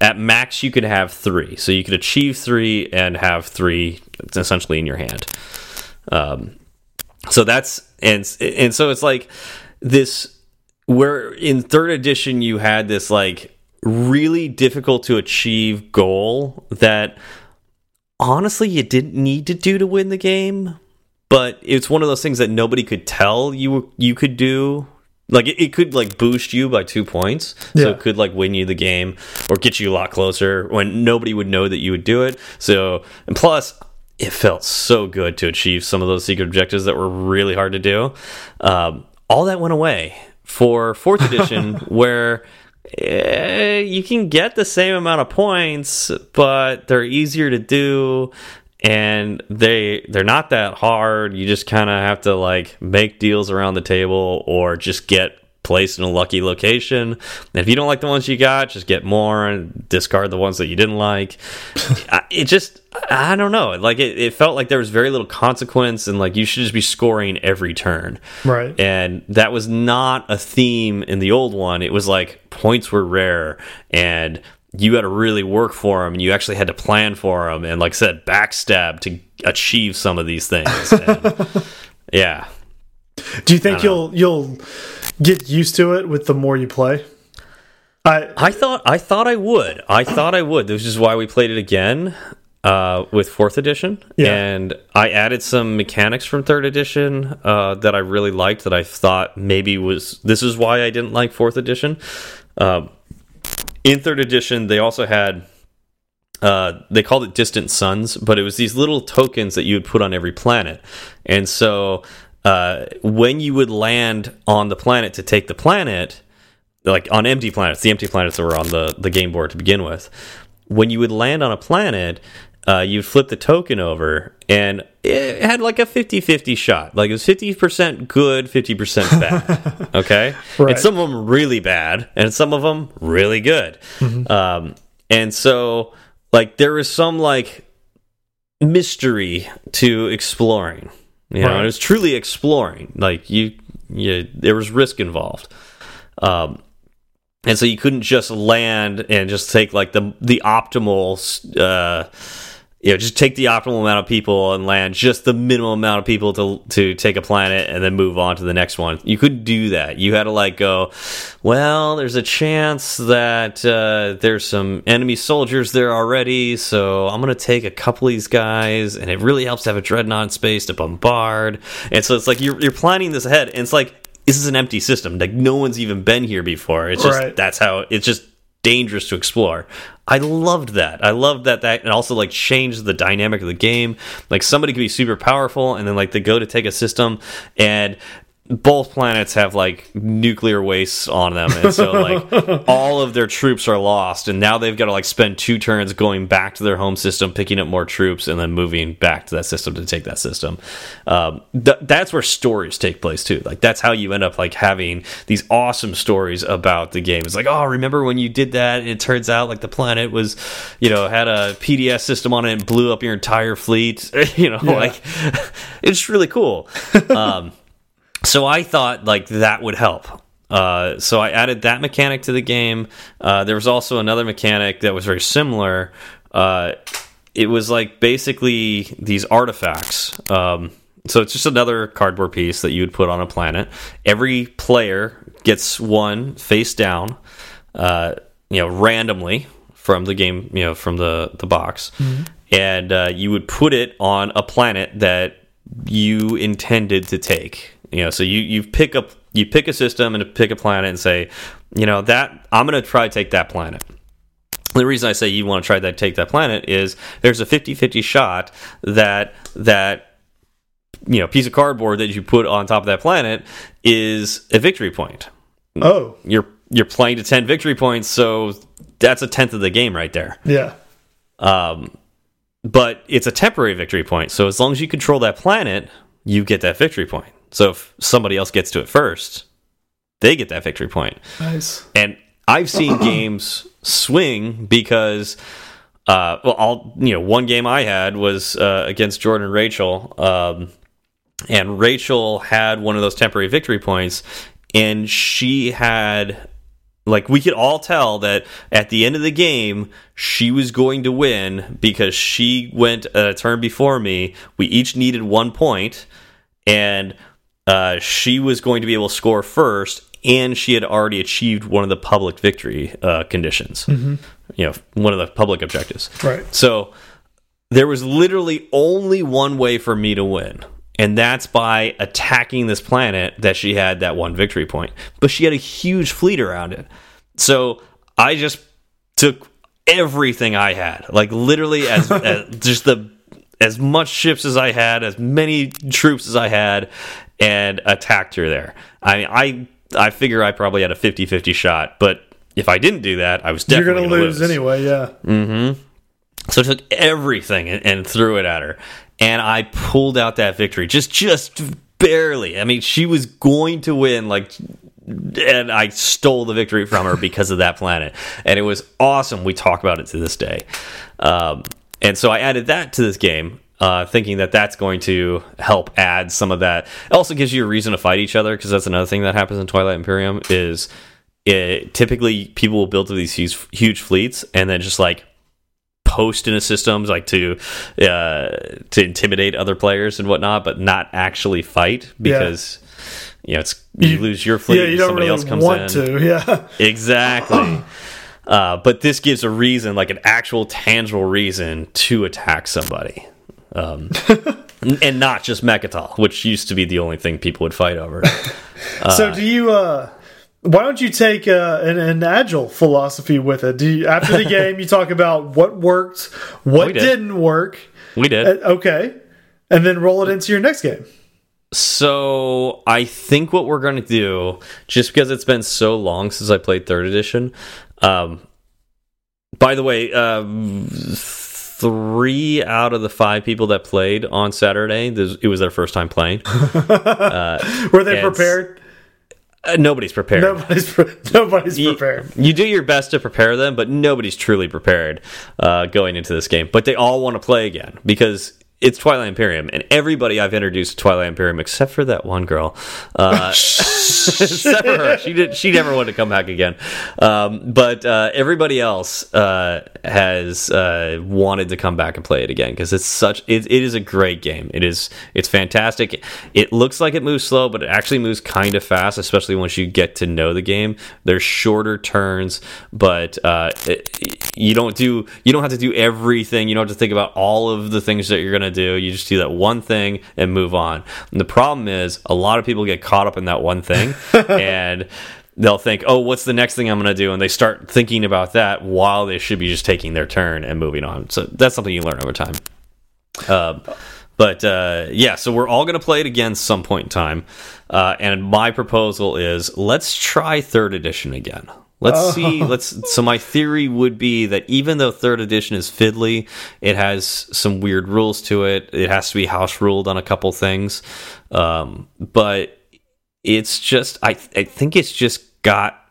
At max, you could have three, so you could achieve three and have three essentially in your hand. Um, so that's and and so it's like this where in third edition you had this like really difficult to achieve goal that honestly you didn't need to do to win the game but it's one of those things that nobody could tell you you could do. Like it, it could like boost you by two points. So it could like win you the game or get you a lot closer when nobody would know that you would do it. So and plus it felt so good to achieve some of those secret objectives that were really hard to do. Um, all that went away for fourth edition where Eh, you can get the same amount of points, but they're easier to do and they they're not that hard. You just kind of have to like make deals around the table or just get placed in a lucky location. And if you don't like the ones you got, just get more and discard the ones that you didn't like. it just, I don't know. Like it, it felt like there was very little consequence and like you should just be scoring every turn. Right. And that was not a theme in the old one. It was like points were rare and you had to really work for them and you actually had to plan for them and like I said backstab to achieve some of these things. And, yeah. Do you think you'll know. you'll get used to it with the more you play? I I thought I thought I would. I thought I would. This is why we played it again uh, with fourth edition, yeah. and I added some mechanics from third edition uh, that I really liked. That I thought maybe was this is why I didn't like fourth edition. Uh, in third edition, they also had uh, they called it distant suns, but it was these little tokens that you would put on every planet, and so uh, when you would land on the planet to take the planet, like on empty planets, the empty planets that were on the, the game board to begin with, when you would land on a planet, uh, you'd flip the token over and it had like a 50 50 shot. Like it was 50% good, 50% bad. okay. Right. And some of them really bad, and some of them really good. Mm -hmm. um, and so, like, there was some like mystery to exploring you know, right. it was truly exploring. Like you, you, there was risk involved. Um, and so you couldn't just land and just take like the the optimal uh you know just take the optimal amount of people and land just the minimum amount of people to to take a planet and then move on to the next one. You couldn't do that. You had to like go well there's a chance that uh, there's some enemy soldiers there already so i'm gonna take a couple of these guys and it really helps to have a dreadnought in space to bombard. And so it's like you're, you're planning this ahead and it's like this is an empty system. Like no one's even been here before. It's just Right. that's how it's just dangerous to explore. I loved that. I loved that that and also like changed the dynamic of the game. Like somebody could be super powerful and then like they go to take a system and both planets have like nuclear wastes on them and so like all of their troops are lost and now they've got to like spend two turns going back to their home system picking up more troops and then moving back to that system to take that system. Um, th that's where stories take place too. Like that's how you end up like having these awesome stories about the game. It's like oh remember when you did that and it turns out like the planet was you know had a pds system on it and blew up your entire fleet. You know like it's really cool. Um, so I thought like that would help. Uh, so I added that mechanic to the game. Uh, there was also another mechanic that was very similar. Uh, it was like basically these artifacts. Um, so it's just another cardboard piece that you would put on a planet. Every player gets one face down, uh, you know, randomly from the game, you know, from the the box, and uh, you would put it on a planet that you intended to take. You know, so you you pick up you pick a system and pick a planet and say, you know, that I'm going to try to take that planet. The reason I say you want to try to take that planet is there's a 50-50 shot that that you know piece of cardboard that you put on top of that planet is a victory point. Oh, You're you're playing to 10 victory points, so that's a tenth of the game right there. yeah. Um, but it's a temporary victory point. So as long as you control that planet, you get that victory point. So if somebody else gets to it first, they get that victory point. Nice. And I've seen games swing because, uh, well, all you know, one game I had was uh, against Jordan and Rachel, um, and Rachel had one of those temporary victory points, and she had like we could all tell that at the end of the game she was going to win because she went a turn before me we each needed one point and uh, she was going to be able to score first and she had already achieved one of the public victory uh, conditions you know one of the public objectives Right. so there was literally only one way for me to win, and that's by attacking this planet that she had that one victory point. But she had a huge fleet around it. So I just took everything I had, like literally as, as just the as much ships as I had, as many troops as I had, and attacked her there. I mean, I I figure I probably had a 50-50 shot, but if I didn't do that, I was You're definitely gonna gonna lose, anyway. Yeah. Mm-hmm. so I took everything and, and threw it at her, and I pulled out that victory just just barely. I mean, she was going to win, like, and I stole the victory from her because of that planet, and it was awesome. We talk about it to this day, um, and so I added that to this game. Uh, thinking that that's going to help add some of that. It also gives you a reason to fight each other because that's another thing that happens in Twilight Imperium. Is it, typically people will build these huge, huge fleets and then just like post in a system like to uh, to intimidate other players and whatnot, but not actually fight because you know it's you, You- lose your fleet, Yeah, you somebody really else comes want in. to. Yeah. Exactly. Uh, but this gives a reason, like an actual tangible reason to attack somebody. Um, and not just Mecatol, which used to be the only thing people would fight over. so do you? uh Why don't you take uh, an, an agile philosophy with it? Do you, after the game you talk about what worked, what did. didn't work? We did. Uh, okay, and then roll it into your next game. So I think what we're going to do, just because it's been so long since I played third edition. Um, by the way, um, three out of the five people that played on Saturday, this, it was their first time playing. Were they prepared? Uh, nobody's prepared. Nobody's pre nobody's you, prepared. you do your best to prepare them, but nobody's truly prepared uh, going into this game. But they all want to play again because it's Twilight Imperium, and everybody I've introduced to Twilight Imperium, except for that one girl, uh, except for her, she did. She never wanted to come back again. Um, but uh, everybody else uh, has uh, wanted to come back and play it again because it's such. It, it is a great game. It is. It's fantastic. It looks like it moves slow, but it actually moves kind of fast, especially once you get to know the game. There's shorter turns, but uh, it, you don't do. You don't have to do everything. You don't have to think about all of the things that you're gonna do. You just do that one thing and move on. And the problem is, a lot of people get caught up in that one thing and they'll think, oh, what's the next thing I'm going to do? And they start thinking about that while they should be just taking their turn and moving on. So that's something you learn over time. Uh, but uh, yeah, so we're all going to play it again some point in time. Uh, and my proposal is let's try third edition again. Let's oh. see. Let's. So my theory would be that even though third edition is fiddly, it has some weird rules to it. It has to be house ruled on a couple things, um, but it's just. I I think it's just got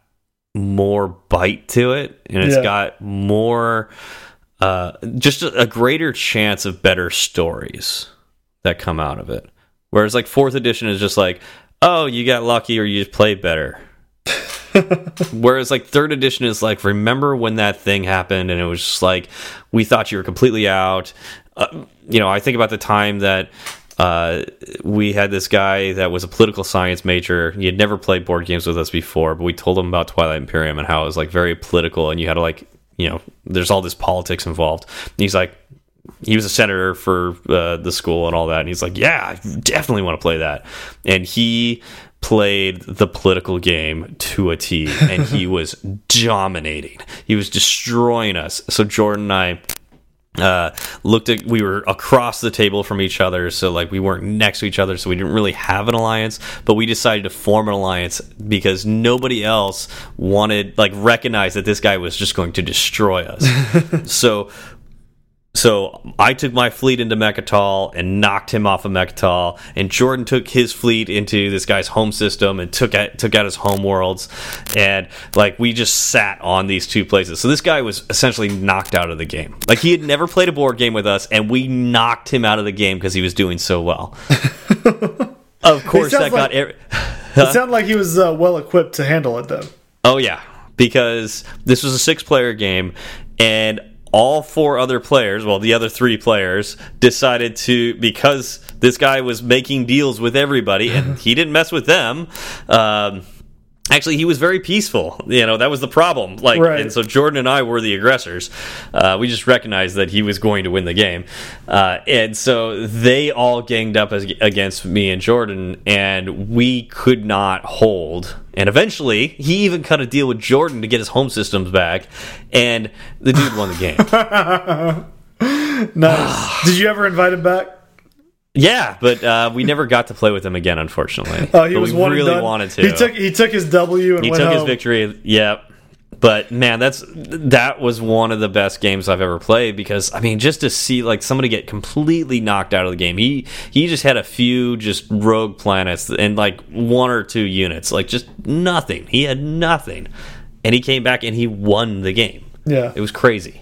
more bite to it, and it's yeah. got more. Uh, just a, a greater chance of better stories that come out of it. Whereas like fourth edition is just like, oh, you got lucky or you just played better Whereas like third edition is like, remember when that thing happened, and it was just like we thought you were completely out. Uh, you know, I think about the time that uh, we had this guy that was a political science major. He had never played board games with us before, but we told him about Twilight Imperium and how it was like very political, and you had to like, you know, there's all this politics involved. And he's like, he was a senator for uh, the school and all that. And he's like, yeah, I definitely want to play that. And he played the political game to a T, and he was dominating. He was destroying us. So Jordan and I uh looked at we were across the table from each other so like we weren't next to each other so we didn't really have an alliance but we decided to form an alliance because nobody else wanted like recognized that this guy was just going to destroy us so so I took my fleet into Mecatol and knocked him off of Mecatol, and Jordan took his fleet into this guy's home system and took out, took out his home worlds, and like we just sat on these two places. So this guy was essentially knocked out of the game. Like he had never played a board game with us, and we knocked him out of the game because he was doing so well. of course, that like, got. huh? It sounded like he was uh, well equipped to handle it, though. Oh yeah, because this was a six-player game, and all four other players, well, the other three players, decided to because this guy was making deals with everybody and he didn't mess with them. Um, actually he was very peaceful. You know that was the problem. Like right. and so jordan and i were the aggressors. Uh, we just recognized that he was going to win the game. Uh, and so they all ganged up as, against me and jordan and we could not hold. And eventually he even cut a deal with jordan to get his home systems back and the dude won the game. Nice. Did you ever invite him back yeah, but uh, we never got to play with him again, unfortunately. Oh, he but was we really wanted to. He took he took his W and he took home. his victory. Yep. But man, that's that was one of the best games I've ever played because I mean, just to see like somebody get completely knocked out of the game. He he just had a few just rogue planets and like one or two units, like just nothing. He had nothing, and he came back and he won the game. Yeah, it was crazy.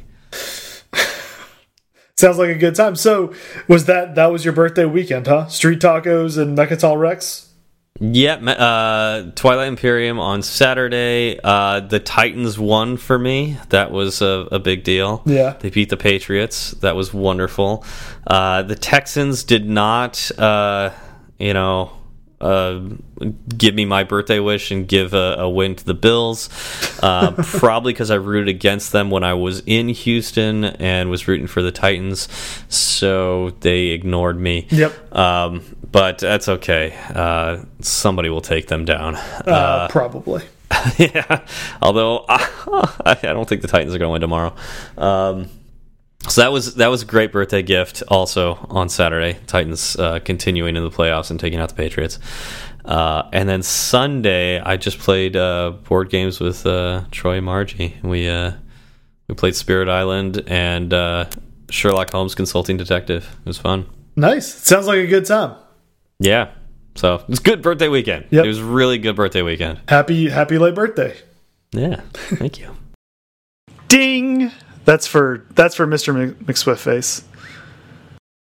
Sounds like a good time. So, was that that was your birthday weekend, huh? Street tacos and Mecatol Rex. Yep, yeah, uh, Twilight Imperium on Saturday. Uh, the Titans won for me. That was a, a, big deal. Yeah, they beat the Patriots. That was wonderful. Uh, the Texans did not. Uh, you know, uh, give me my birthday wish and give a, a win to the Bills. Uh, probably because I rooted against them when I was in Houston and was rooting for the Titans, so they ignored me. Yep. Um, but that's okay. Uh, somebody will take them down. Uh, uh, probably. yeah. Although I don't think the Titans are going to win tomorrow. Um, so that was that was a great birthday gift. Also on Saturday, Titans uh, continuing in the playoffs and taking out the Patriots. Uh, and then Sunday, I just played uh, board games with uh, Troy and Margie. We uh, we played Spirit Island and uh, Sherlock Holmes Consulting Detective. It was fun. Nice. Sounds like a good time. Yeah. So it's good birthday weekend. Yep. It was really good birthday weekend. Happy happy late birthday. Yeah. Thank you. Ding. That's for that's for Mr. McSwift face.